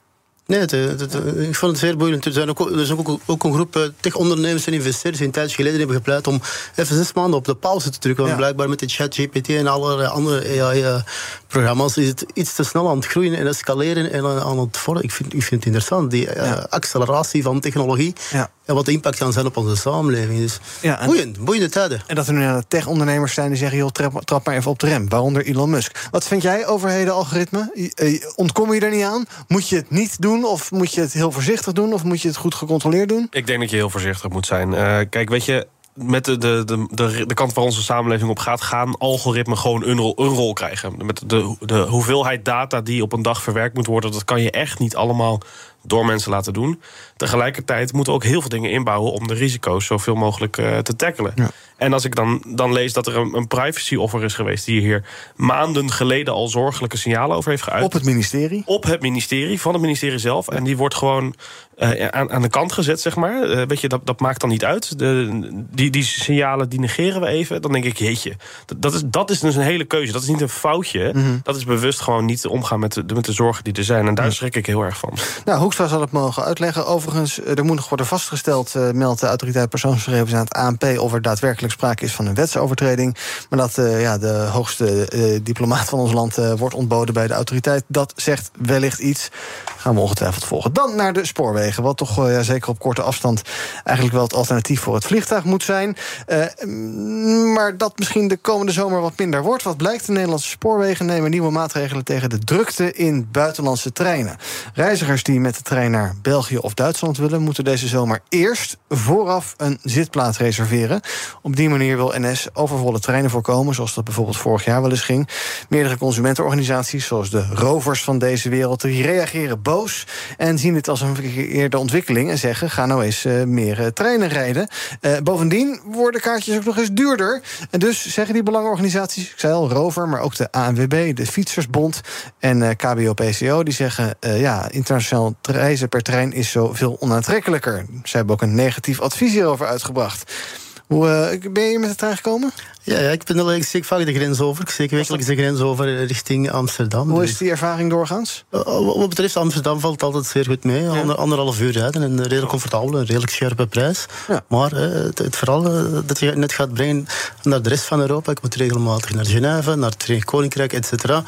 Nee, het, het, het, ik vond het zeer boeiend. Er, zijn ook, er is ook, ook een groep uh, tech-ondernemers en investeerders die een tijdje geleden hebben gepleit om even zes maanden op de pauze te drukken. Want ja. blijkbaar met de chat-GPT en alle andere AI-programma's uh, is het iets te snel aan het groeien en escaleren en aan het vormen. Ik vind, ik vind het interessant, die ja. acceleratie van technologie ja. en wat de impact kan zijn op onze samenleving. Dus ja, boeiend, boeiende tijden. En dat er nu tech-ondernemers zijn die zeggen, joh, trap, trap maar even op de rem. Waaronder Elon Musk. Wat vind jij overheden algoritme? Ontkom je er niet aan? Moet je het niet doen? Of moet je het heel voorzichtig doen? Of moet je het goed gecontroleerd doen? Ik denk dat je heel voorzichtig moet zijn. Uh, kijk, weet je, met de, de, de, de, de kant waar onze samenleving op gaat, gaan algoritmen gewoon een rol, een rol krijgen. Met de, de hoeveelheid data die op een dag verwerkt moet worden, dat kan je echt niet allemaal door mensen laten doen. Tegelijkertijd moeten we ook heel veel dingen inbouwen om de risico's zoveel mogelijk uh, te tackelen. Ja. En als ik dan, dan lees dat er een, een privacy-offer is geweest die hier maanden geleden al zorgelijke signalen over heeft geuit. Op het ministerie? Op het ministerie, van het ministerie zelf. Ja. En die wordt gewoon uh, aan, aan de kant gezet, zeg maar. Uh, weet je, dat, dat maakt dan niet uit. De, die, die signalen die negeren we even. Dan denk ik, jeetje, dat, dat, is, dat is dus een hele keuze. Dat is niet een foutje. Mm -hmm. Dat is bewust gewoon niet omgaan met de, met de zorgen die er zijn. En daar schrik ik heel erg van. Nou, Zal het mogen uitleggen. Overigens, er moet nog worden vastgesteld, uh, meldt de autoriteit persoonsgegevens aan het ANP, of er daadwerkelijk sprake is van een wetsovertreding. Maar dat uh, ja, de hoogste diplomaat van ons land wordt ontboden bij de autoriteit, dat zegt wellicht iets. Gaan we ongetwijfeld volgen. Dan naar de spoorwegen, wat toch ja, zeker op korte afstand eigenlijk wel het alternatief voor het vliegtuig moet zijn. maar dat misschien de komende zomer wat minder wordt. Wat blijkt, de Nederlandse spoorwegen nemen nieuwe maatregelen tegen de drukte in buitenlandse treinen. Reizigers die met de trein naar België of Duitsland willen, moeten deze zomer eerst vooraf een zitplaats reserveren. Op die manier wil NS overvolle treinen voorkomen, zoals dat bijvoorbeeld vorig jaar wel eens ging. Meerdere consumentenorganisaties, zoals de rovers van deze wereld, die reageren boos en zien dit als een verkeerde ontwikkeling en zeggen: ga nou eens uh, meer uh, treinen rijden. Uh, bovendien worden kaartjes ook nog eens duurder. En dus zeggen die belangenorganisaties, ik zei al, Rover, maar ook de ANWB, de Fietsersbond en KBO-PCO, die zeggen: ja, internationaal reizen per trein is zoveel onaantrekkelijker. Ze hebben ook een negatief advies hierover uitgebracht. Hoe uh, ben je met de trein gekomen? Ja, ja ik ben ik steek vaak de grens over. Ik steek wekelijks de grens over richting Amsterdam. Hoe dus. is die ervaring doorgaans? Uh, wat betreft Amsterdam valt het altijd zeer goed mee. Ja. Ander, anderhalf uur rijden en redelijk comfortabel, een redelijk scherpe prijs. Ja. Maar uh, het, het vooral dat je net gaat brengen naar de rest van Europa. Ik moet regelmatig naar Genève, naar het Verenigd Koninkrijk, et cetera.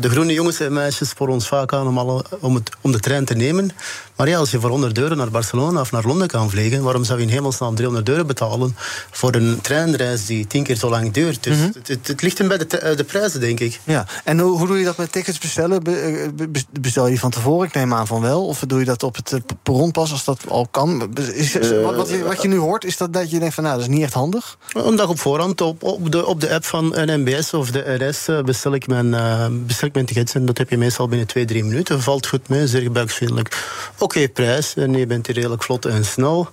de groene jongens en meisjes sporen ons vaak aan om, alle, om, het, om de trein te nemen. Maar ja, als je voor 100 euro naar Barcelona of naar Londen kan vliegen, waarom zou je in hemelsnaam 300 euro betalen voor een treinreis die tien keer zo lang duurt. Dus Mhm. het, het, het ligt hem bij de, eh, de prijzen, denk ik. Ja, en hoe, hoe doe je dat met tickets bestellen? Be- eh, be- bestel je die van tevoren? Ik neem aan van wel. Of doe je dat op het eh, perron pas als dat al kan? Is, wat, wat, je, wat je nu hoort, is dat, dat je denkt van nou, dat is niet echt handig? Een dag op voorhand op, op, de, op de app van NMBS of de RS bestel ik, mijn, bestel ik mijn tickets. En dat heb je meestal binnen twee, drie minuten. Valt goed mee, zeer gebruiksvriendelijk. Oké, prijs. En je bent hier redelijk vlot en snel.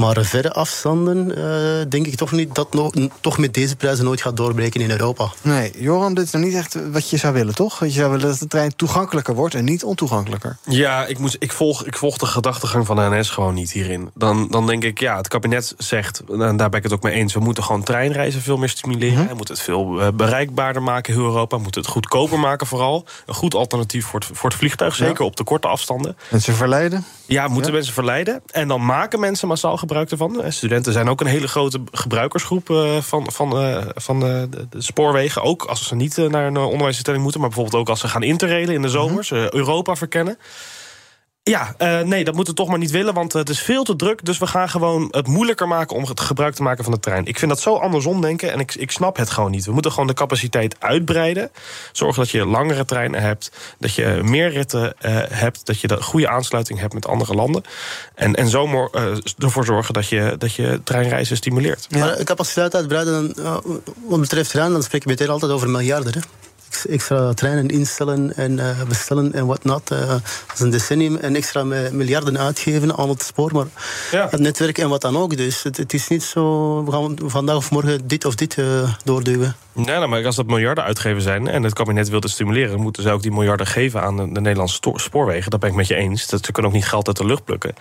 Maar verre afstanden eh, denk ik toch niet dat nog, toch met deze prijzen nooit gaat doorbreken in Europa. Nee, Joram, dit is nog niet echt wat je zou willen, toch? Je zou willen dat de trein toegankelijker wordt en niet ontoegankelijker. Ja, ik, moet, ik, volg, ik volg de gedachtegang van de NS gewoon niet hierin. Dan, dan denk ik, ja, het kabinet zegt, en daar ben ik het ook mee eens... we moeten gewoon treinreizen veel meer stimuleren. We moeten het veel eh, bereikbaarder maken, heel Europa. We moeten het goedkoper maken vooral. Een goed alternatief voor het, voor het vliegtuig, zeker op de korte afstanden. Mensen verleiden? Ja, moeten mensen verleiden. En dan maken mensen massaal gebruik ervan. Eh, Studenten zijn ook een hele grote gebruikersgroep eh, van, van, eh, van de, spoorwegen. Ook als ze niet naar een onderwijsinstelling moeten... maar bijvoorbeeld ook als ze gaan interrailen in de zomers. eh, Europa verkennen. Ja, eh, nee, dat moeten we toch maar niet willen, want het is veel te druk. Dus we gaan gewoon het moeilijker maken om het gebruik te maken van de trein. Ik vind dat zo andersom denken en ik, ik snap het gewoon niet. We moeten gewoon de capaciteit uitbreiden. Zorgen dat je langere treinen hebt, dat je meer ritten eh, hebt... dat je de goede aansluiting hebt met andere landen. En, en zo eh, ervoor zorgen dat je, dat je treinreizen stimuleert. Maar capaciteit uitbreiden, eh, wat betreft trein, dan spreek je meteen altijd over miljarden. Hè? Extra treinen instellen en eh, bestellen en whatnot. eh dat is een decennium en extra mi- miljarden uitgeven aan het spoor, maar het netwerk en wat dan ook. Dus het, het is niet zo, we gaan vandaag of morgen dit of dit eh, doorduwen. Nee, nou, maar als dat miljarden uitgeven zijn en het kabinet wil het stimuleren, moeten ze ook die miljarden geven aan de, de Nederlandse spoorwegen. Dat ben ik met je eens. Dat ze kunnen ook niet geld uit de lucht plukken.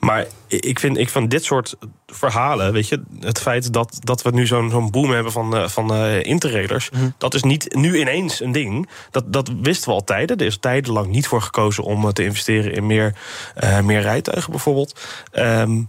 Maar ik vind, ik van dit soort verhalen, weet je, het feit dat, dat we nu zo'n zo'n boom hebben van, van interrailers, dat is niet nu ineens een ding. Dat, dat wisten we al tijden. Er is tijdenlang niet voor gekozen om te investeren in meer, eh, meer rijtuigen bijvoorbeeld. Ehm,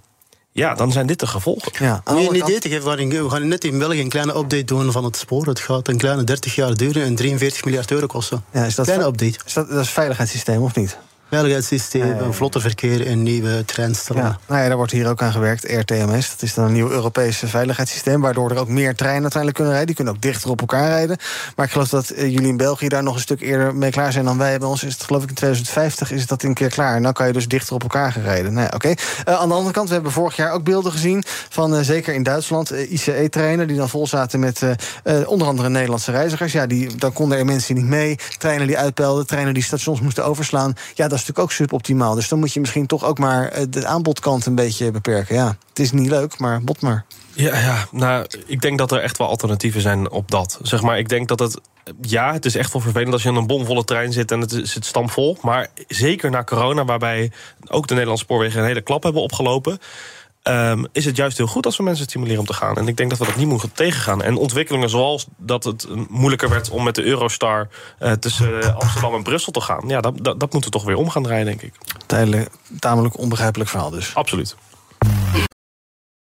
ja, dan zijn dit de gevolgen. Ja, Om je een idee te geven, we gaan- we gaan net in België een kleine update doen van het spoor. Het gaat een kleine 30 jaar duren en 43 miljard euro kosten. Ja, is dat kleine update. Is dat, dat is veiligheidssysteem of niet? Veiligheidssysteem, een vlotter verkeer en nieuwe treinstellen. Ja, nou ja, daar wordt hier ook aan gewerkt. RTMS, dat is dan een nieuw Europees veiligheidssysteem... waardoor er ook meer treinen uiteindelijk kunnen rijden. Die kunnen ook dichter op elkaar rijden. Maar ik geloof dat eh, jullie in België daar nog een stuk eerder mee klaar zijn dan wij. Bij ons is het geloof ik in 2050 is dat een keer klaar. En dan kan je dus dichter op elkaar gaan rijden. Nou ja, oké. Eh, aan de andere kant, we hebben vorig jaar ook beelden gezien... van eh, zeker in Duitsland, ICE-treinen... die dan vol zaten met onder andere Nederlandse reizigers. Ja, die, dan konden er mensen niet mee. Treinen die uitpelden, treinen die stations moesten overslaan. Ja, dat is natuurlijk ook suboptimaal. Dus dan moet je misschien toch ook maar eh, de aanbodkant een beetje beperken. Ja, het is niet leuk, maar bot maar. Ja, ja, nou, ik denk dat er echt wel alternatieven zijn op dat. Zeg maar, ik denk dat het. Ja, het is echt wel vervelend als je in een bomvolle trein zit en het zit stampvol. Maar zeker na corona, waarbij ook de Nederlandse spoorwegen een hele klap hebben opgelopen. Ehm, is het juist heel goed als we mensen stimuleren om te gaan. En ik denk dat we dat niet moeten tegengaan. En ontwikkelingen zoals dat het moeilijker werd om met de Eurostar eh, tussen Amsterdam en Brussel te gaan. Ja, dat, dat, dat moeten we toch weer om gaan draaien, denk ik. Tijdelijk, tamelijk onbegrijpelijk verhaal dus. Absoluut.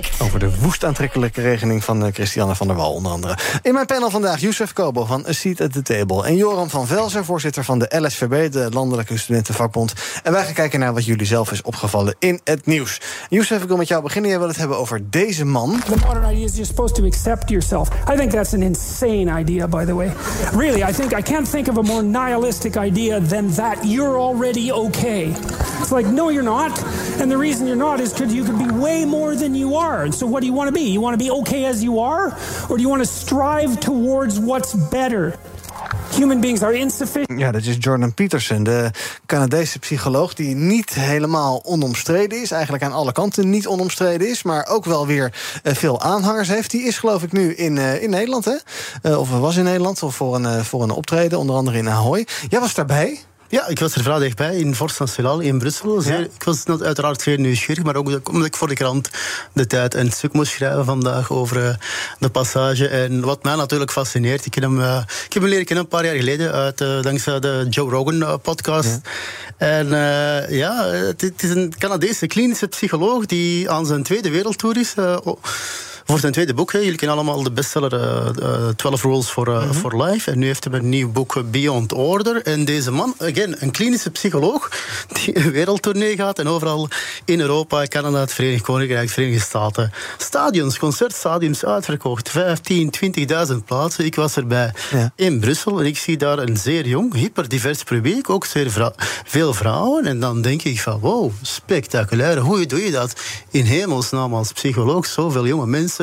breekt. Over de woest aantrekkelijke regeling van eh, Christiane van der Wal, onder andere. In mijn panel vandaag Youssef Kobo van A Seat at the Table... en Joram van Velzen, voorzitter van de LSVB... de Landelijke Studentenvakbond. En wij gaan kijken naar wat jullie zelf is opgevallen in het nieuws. Youssef, ik wil met jou beginnen. Jij wil het hebben over deze man. The modern idea is you're supposed to accept yourself. I think that's an insane idea, by the way. Really, I think I can't think of a more nihilistic idea than that you're already okay. It's like, no, you're not. And the reason you're not is because you could be way more than you are. And so, what do you want to be? You want to be okay as you are? Or do you want to strive towards what's better? human beings are insufficient. Ja, dat is Jordan Peterson, de Canadese psycholoog... die niet helemaal onomstreden is. Eigenlijk aan alle kanten niet onomstreden is. Maar ook wel weer uh, veel aanhangers heeft. Die is geloof ik nu in, uh, in Nederland, hè? Uh, of was in Nederland of voor een, voor een optreden. Onder andere in Ahoy. Jij was daarbij. Ja, ik was er vrij dichtbij, in Forst Nationaal in Brussel. Zeer, ja. Ik was uiteraard zeer nieuwsgierig, maar ook omdat ik voor de krant de tijd een stuk moest schrijven vandaag over uh, de passage. En wat mij natuurlijk fascineert, ik, heb hem, uh, ik heb hem leren kennen een paar jaar geleden, uit, uh, dankzij de Joe Rogan podcast. Ja. En ja, het, het, is een Canadese klinische psycholoog die aan zijn tweede wereldtour is voor zijn tweede boek. Hè. Jullie kennen allemaal de bestseller uh, 12 Rules for, uh, mm -hmm. for Life. En nu heeft hij een nieuw boek Beyond Order. En deze man, again, een klinische psycholoog, die een wereldtournee gaat en overal in Europa, Canada, het Verenigd Koninkrijk, Verenigde Staten. Stadions, concertstadions uitverkocht. 15, 20.000 plaatsen. Ik was erbij ja. in Brussel en ik zie daar een zeer jong, hyperdivers publiek. Ook zeer vrou veel vrouwen. En dan denk ik van, wow, spectaculair. Hoe doe je dat in hemelsnaam als psycholoog? Zoveel jonge mensen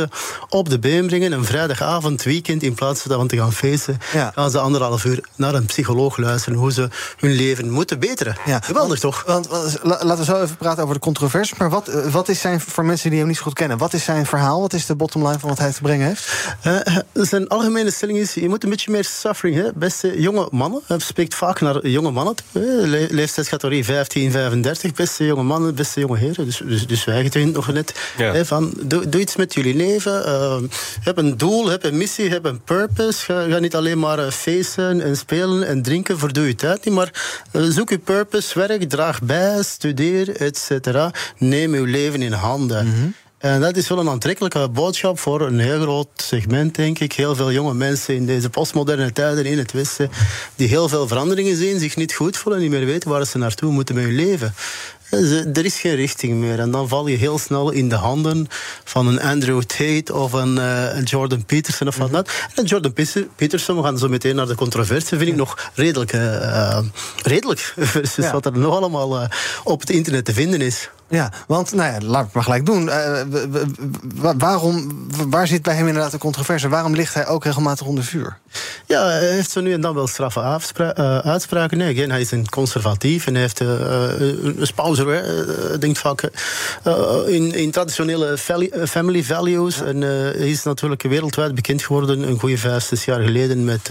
op de been brengen. Een vrijdagavond, weekend, in plaats van te gaan feesten, ja. gaan ze anderhalf uur naar een psycholoog luisteren hoe ze hun leven moeten beteren. Ja. Geweldig toch? Want, want, laten we zo even praten over de controverse. Maar wat, wat is zijn, voor mensen die hem niet zo goed kennen, wat is zijn verhaal? Wat is de bottom line van wat hij te brengen heeft? Uh, zijn algemene stelling is: je moet een beetje meer suffering. Hè? Beste jonge mannen, hij spreekt vaak naar jonge mannen. Le leeftijdscategorie 15, 35. Beste jonge mannen, beste jonge heren. Dus, dus, dus wij het nog net. Ja. Hè, van, doe, doe iets met jullie leven. Uh, heb een doel, heb een missie, heb een purpose. Ga, ga niet alleen maar uh, feesten en spelen en drinken, verdoe je tijd niet. Maar uh, zoek je purpose, werk, draag bij, studeer, et cetera. Neem uw leven in handen. Mm -hmm. En dat is wel een aantrekkelijke boodschap voor een heel groot segment, denk ik. Heel veel jonge mensen in deze postmoderne tijden in het Westen, die heel veel veranderingen zien, zich niet goed voelen, niet meer weten waar ze naartoe moeten met hun leven. Er is geen richting meer. En dan val je heel snel in de handen van een Andrew Tate of een, uh, een Jordan Peterson of wat mm -hmm. En Jordan Peterson, we gaan zo meteen naar de controverse, vind ik nog redelijk, uh, redelijk versus ja. wat er nog allemaal uh, op het internet te vinden is. Ja, want nou ja, laat ik maar gelijk doen. Uh, waarom, waar zit bij hem inderdaad de controverse? Waarom ligt hij ook regelmatig onder vuur? Ja, hij heeft zo nu en dan wel straffe uh, uitspraken. Nee, again, hij is een conservatief en hij heeft een spouser, uh, denkt vaak in, in traditionele family values. Ja. En hij is natuurlijk wereldwijd bekend geworden een goede vijf, zes jaar geleden met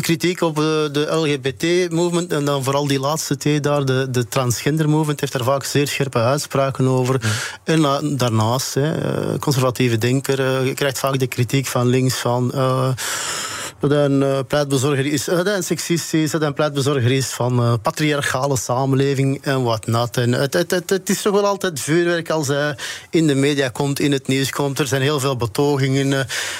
kritiek op de LGBT-movement en dan vooral die laatste twee daar, de, de transgender-movement, heeft daar vaak zeer scherpe uitspraken over. Ja. En daarnaast, hè, conservatieve denker, je krijgt vaak de kritiek van links van. Dat hij een uh, pleitbezorger is, dat hij een seksist is, dat hij een pleitbezorger is van uh, patriarchale samenleving en wat not. En het, het, het, het, is toch wel altijd vuurwerk als hij in de media komt, in het nieuws komt. Er zijn heel veel betogingen.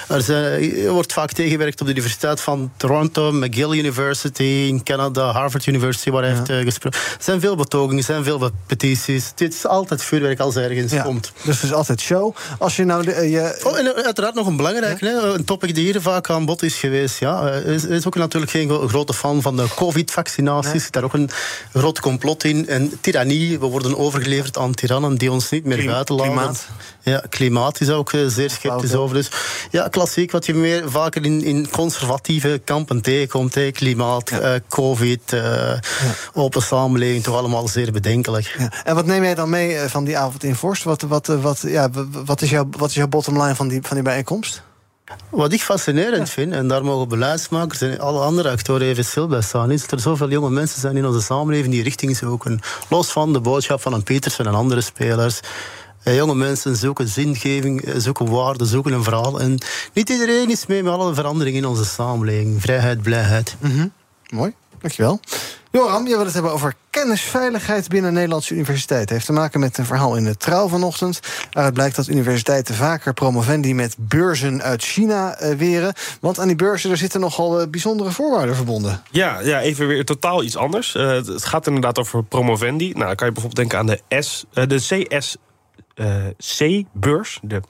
Er, zijn, er wordt vaak tegengewerkt op de Universiteit van Toronto, McGill University in Canada, Harvard University, waar hij ja. heeft gesproken. Er zijn veel betogingen, er zijn veel petities. Het is altijd vuurwerk als hij ergens ja. komt. Dus het is altijd show. Als je nou de, je... oh, en uiteraard nog een belangrijk, ja? een topic die hier vaak aan bod is geweest. Ja, hij is, is ook natuurlijk geen grote fan van de covid-vaccinaties. Er zit daar ook een groot complot in. En tirannie, we worden overgeleverd aan tirannen die ons niet meer Klim buiten laten. Klimaat. Ja, klimaat is ook zeer sceptisch over. Dus ja, klassiek wat je meer vaker in, in conservatieve kampen tegenkomt. Hè. Klimaat, ja. uh, covid, uh, ja. open samenleving, toch allemaal zeer bedenkelijk. Ja. En wat neem jij dan mee van die avond in Vorst? Wat, wat, wat, ja, wat, is, jouw, wat is jouw bottom line van die, van die bijeenkomst? Wat ik fascinerend vind, en daar mogen beleidsmakers en alle andere actoren even stil bij staan, is dat er zoveel jonge mensen zijn in onze samenleving die richting zoeken. Los van de boodschap van een Petersen en andere spelers. Jonge mensen zoeken zingeving, zoeken waarde, zoeken een verhaal. En niet iedereen is mee met alle veranderingen in onze samenleving. Vrijheid, blijheid. Mm. Mooi, dankjewel. Joram, je wil het hebben over kennisveiligheid binnen Nederlandse universiteiten. heeft te maken met een verhaal in de Trouw vanochtend. Waaruit blijkt dat universiteiten vaker promovendi met beurzen uit China uh, weren. Want aan die beurzen er zitten nogal uh, bijzondere voorwaarden verbonden. Ja, ja, even weer totaal iets anders. Uh, het gaat inderdaad over promovendi. Nou, dan kan je bijvoorbeeld denken aan de, S, de CS C-beurs, de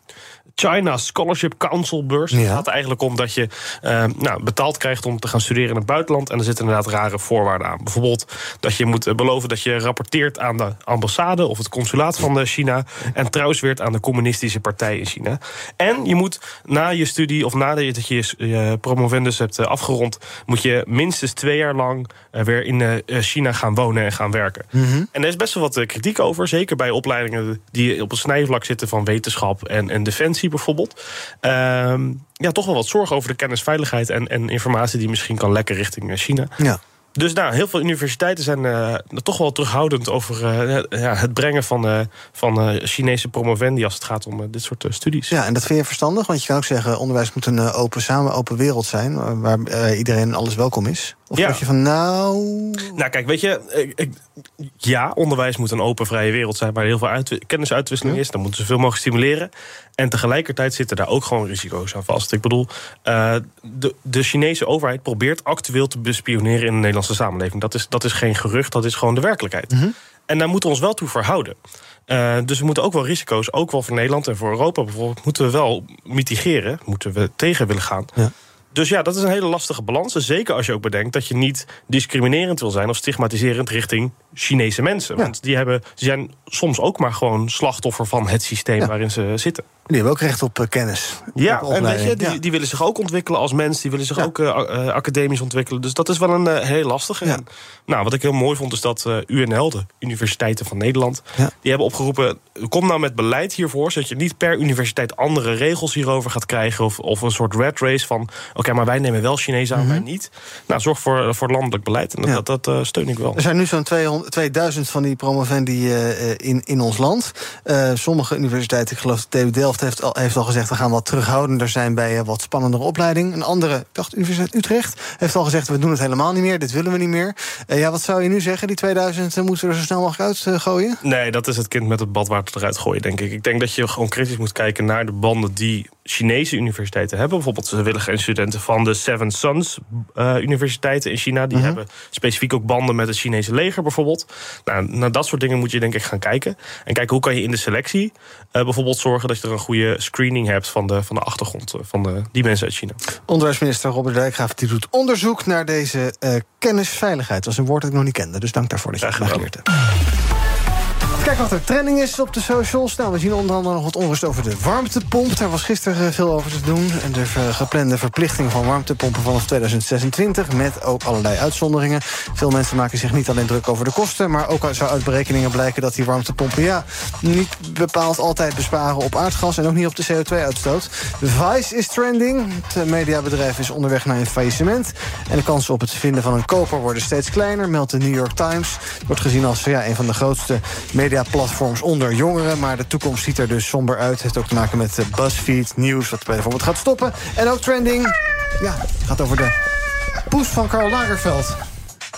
China Scholarship Council beurs. Het gaat eigenlijk om dat je uh, nou, betaald krijgt om te gaan studeren in het buitenland. En er zitten inderdaad rare voorwaarden aan. Bijvoorbeeld dat je moet beloven dat je rapporteert aan de ambassade of het consulaat van China. En trouwens weert aan de communistische partij in China. En je moet na je studie of nadat je je promovendus hebt afgerond, moet je minstens twee jaar lang weer in China gaan wonen en gaan werken. En er is best wel wat kritiek over. Zeker bij opleidingen die op een snijvlak zitten van wetenschap en, en defensie bijvoorbeeld. Ehm, ja, toch wel wat zorgen over de kennisveiligheid en, en informatie die misschien kan lekken richting China. Ja. Dus nou, heel veel universiteiten zijn uh, toch wel terughoudend over uh, ja, het brengen van, uh, van Chinese promovendi als het gaat om dit soort studies. Ja, en dat vind je verstandig, want je kan ook zeggen: onderwijs moet een open, samen open wereld zijn, waar iedereen alles welkom is. Of ja. je van nou. Nou, kijk, weet je, ik, ja, onderwijs moet een open, vrije wereld zijn waar heel veel uit, kennisuitwisseling is. Dan moeten ze zoveel mogelijk stimuleren. En tegelijkertijd zitten daar ook gewoon risico's aan vast. Ik bedoel, uh, de, de Chinese overheid probeert actueel te bespioneren in de Nederlandse samenleving. Dat is, dat is geen gerucht, dat is gewoon de werkelijkheid. Mhm. En daar moeten we ons wel toe verhouden. Uh, dus we moeten ook wel risico's, ook wel voor Nederland en voor Europa bijvoorbeeld, moeten we wel mitigeren, moeten we tegen willen gaan. Ja. Dus ja, dat is een hele lastige balans. Zeker als je ook bedenkt dat je niet discriminerend wil zijn of stigmatiserend richting Chinese mensen. Want die, hebben, zijn soms ook maar gewoon slachtoffer van het systeem Ja. waarin ze zitten. Die hebben ook recht op eh, kennis. Ja, Op en weet je, die, Ja. die willen zich ook ontwikkelen als mens. Die willen zich ook eh, eh, academisch ontwikkelen. Dus dat is wel een heel lastige. En, nou, wat ik heel mooi vond is dat UNL, de Universiteiten van Nederland... die hebben opgeroepen, kom nou met beleid hiervoor... zodat je niet per universiteit andere regels hierover gaat krijgen... of, of een soort red race van... oké, maar wij nemen wel Chinezen aan, wij niet. Nou, zorg voor, voor landelijk beleid. En dat, dat, dat eh, steun ik wel. Er zijn nu zo'n 200 2000 van die promovendi eh, eh, in, in ons land. Sommige universiteiten, ik geloof de TU Delft heeft al, heeft al gezegd... we gaan wat terughoudender zijn bij wat spannendere opleiding. Een andere, ik dacht Universiteit Utrecht, heeft al gezegd... we doen het helemaal niet meer, dit willen we niet meer. Ja, wat zou je nu zeggen? Die 2000 eh, moeten we er zo snel mogelijk uitgooien? Nee, dat is het kind met het badwater eruit gooien, denk ik. Ik denk dat je gewoon kritisch moet kijken naar de banden die Chinese universiteiten hebben. Bijvoorbeeld, ze willen geen studenten van de Seven Sons eh, universiteiten in China. Die Mhm. hebben specifiek ook banden met het Chinese leger, bijvoorbeeld. Nou, naar dat soort dingen moet je denk ik gaan kijken. En kijken hoe kan je in de selectie eh, bijvoorbeeld zorgen dat je er een goede screening hebt van de, van de achtergrond eh, van de, die mensen uit China. Onderwijsminister Robert Dijkgraaf die doet onderzoek naar deze kennisveiligheid. Dat is een woord dat ik nog niet kende, dus dank daarvoor dat je het hebt. Kijk wat er trending is op de socials. Nou, we zien onder andere nog wat onrust over de warmtepomp. Daar was gisteren eh, veel over te doen. En de geplande verplichting van warmtepompen vanaf 2026... met ook allerlei uitzonderingen. Veel mensen maken zich niet alleen druk over de kosten... maar ook zou uit berekeningen blijken dat die warmtepompen... ja, niet bepaald altijd besparen op aardgas... en ook niet op de CO2-uitstoot. Vice is trending. Het mediabedrijf is onderweg naar een faillissement. En de kansen op het vinden van een koper worden steeds kleiner... meldt de New York Times. Wordt gezien als ja, een van de grootste mediaplatforms onder jongeren. Maar de toekomst ziet er dus somber uit. Het heeft ook te maken met eh, BuzzFeed, nieuws, wat bijvoorbeeld gaat stoppen. En ook trending, ja, gaat over de poes van Karl Lagerfeld.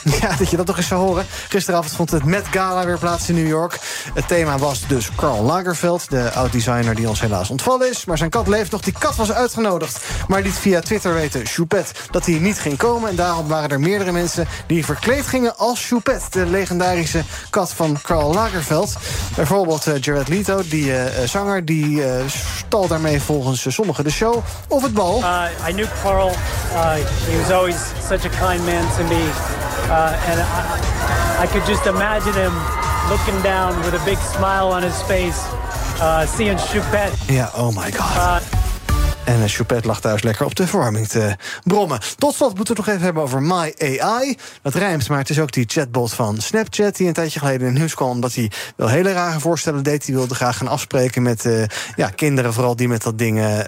Ja, dat je dat toch eens zou horen. Gisteravond vond het Met Gala weer plaats in New York. Het thema was dus Karl Lagerfeld, de oud-designer die ons helaas ontvallen is. Maar zijn kat leeft nog. Die kat was uitgenodigd. Maar liet via Twitter weten, Choupette, dat hij niet ging komen. En daarom waren er meerdere mensen die verkleed gingen als Choupette. De legendarische kat van Karl Lagerfeld. Bijvoorbeeld eh, Jared Leto, die eh, eh, zanger, die stal daarmee volgens sommigen de show of het bal. Uh, I knew Carl. Uh, he was always such a kind man to me. Uh, and I, I could just imagine him looking down with a big smile on his face, uh, seeing Choupette. Yeah, oh my god. Uh, En uh, Choupette lag thuis lekker op de verwarming te brommen. Tot slot moeten we het nog even hebben over My AI. Dat rijmt, maar het is ook die chatbot van Snapchat... die een tijdje geleden in het nieuws kwam... omdat hij wel hele rare voorstellen deed. Die wilde graag gaan afspreken met uh, ja, kinderen... vooral die met dat ding uh,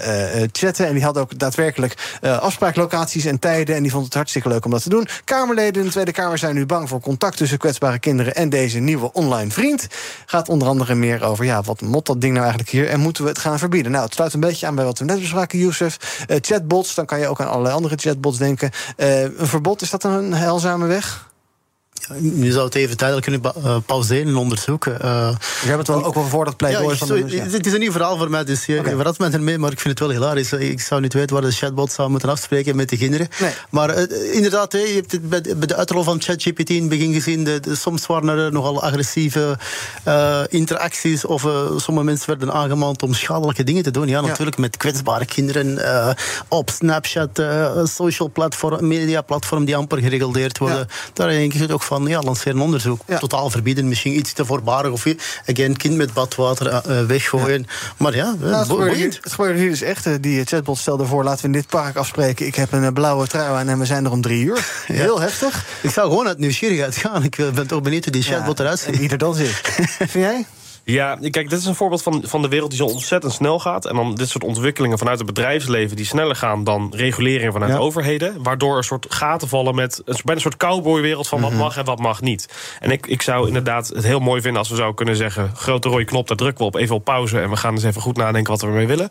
chatten. En die had ook daadwerkelijk afspraaklocaties en tijden... en die vond het hartstikke leuk om dat te doen. Kamerleden in de Tweede Kamer zijn nu bang voor contact... tussen kwetsbare kinderen en deze nieuwe online vriend. Gaat onder andere meer over... ja, wat mot dat ding nou eigenlijk hier... en moeten we het gaan verbieden? Nou, het sluit een beetje aan bij wat we net bespraken Youssef. Uh, chatbots, dan kan je ook aan allerlei andere chatbots denken. Uh, een verbod, is dat een heilzame weg? Je zou het even tijdelijk kunnen uh, pauzeren en onderzoeken. Uh, je hebt het wel ook wel voor dat pleidooi ja, van de, ja. Het is een nieuw verhaal voor mij, dus je okay. verrast me ermee, maar ik vind het wel hilarisch. Ik zou niet weten waar de chatbot zou moeten afspreken met de kinderen. Nee. Maar uh, inderdaad, je hebt het bij, de uitrol van ChatGPT in het begin gezien. De, de, soms waren er nogal agressieve interacties of sommige mensen werden aangemaand om schadelijke dingen te doen. Ja, natuurlijk met kwetsbare kinderen op Snapchat, social platform, media platform die amper gereguleerd worden. Daar denk ik ook van, ja, lanceer een onderzoek. Ja. Totaal verbieden, misschien iets te voorbarig of again, kind met badwater uh, weggooien. Ja. Maar ja, nou, het, gebeurde hier, het gebeurde hier dus echt. Die chatbot stelde voor, laten we in dit park afspreken. Ik heb een blauwe trui aan en we zijn er om drie uur. Heel heftig. Ik zou gewoon uit nieuwsgierigheid gaan. Ik ben toch benieuwd hoe die chatbot eruit ziet. Wie er dan zit. Vind jij? Ja, kijk, dit is een voorbeeld van, van de wereld die zo ontzettend snel gaat. En dan dit soort ontwikkelingen vanuit het bedrijfsleven die sneller gaan dan reguleringen vanuit Ja. overheden. Waardoor er een soort gaten vallen met een, bijna een soort cowboywereld van wat mag en wat mag niet. En ik, ik zou inderdaad het heel mooi vinden als we zouden kunnen zeggen: grote rode knop, daar drukken we op, even op pauze. En we gaan eens even goed nadenken wat we ermee willen.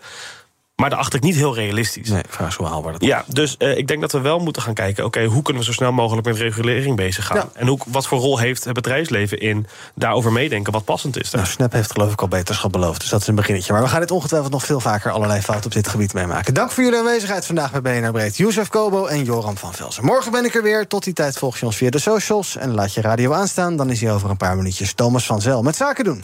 Maar daar acht ik niet heel realistisch. Nee, vraag hoe haalbaar dat Ja, dus eh, ik denk dat we wel moeten gaan kijken... oké, hoe kunnen we zo snel mogelijk met regulering bezig gaan? Ja. En hoe, wat voor rol heeft het bedrijfsleven in daarover meedenken... wat passend is? Nou, Snap heeft geloof ik al beterschap beloofd, dus dat is een beginnetje. Maar we gaan dit ongetwijfeld nog veel vaker allerlei fouten op dit gebied meemaken. Dank voor jullie aanwezigheid vandaag bij BNR Breed. Youssef Kobo en Joram van Velsen. Morgen ben ik er weer. Tot die tijd volg je ons via de socials. En laat je radio aanstaan, dan is hij over een paar minuutjes Thomas van Zel met Zaken doen.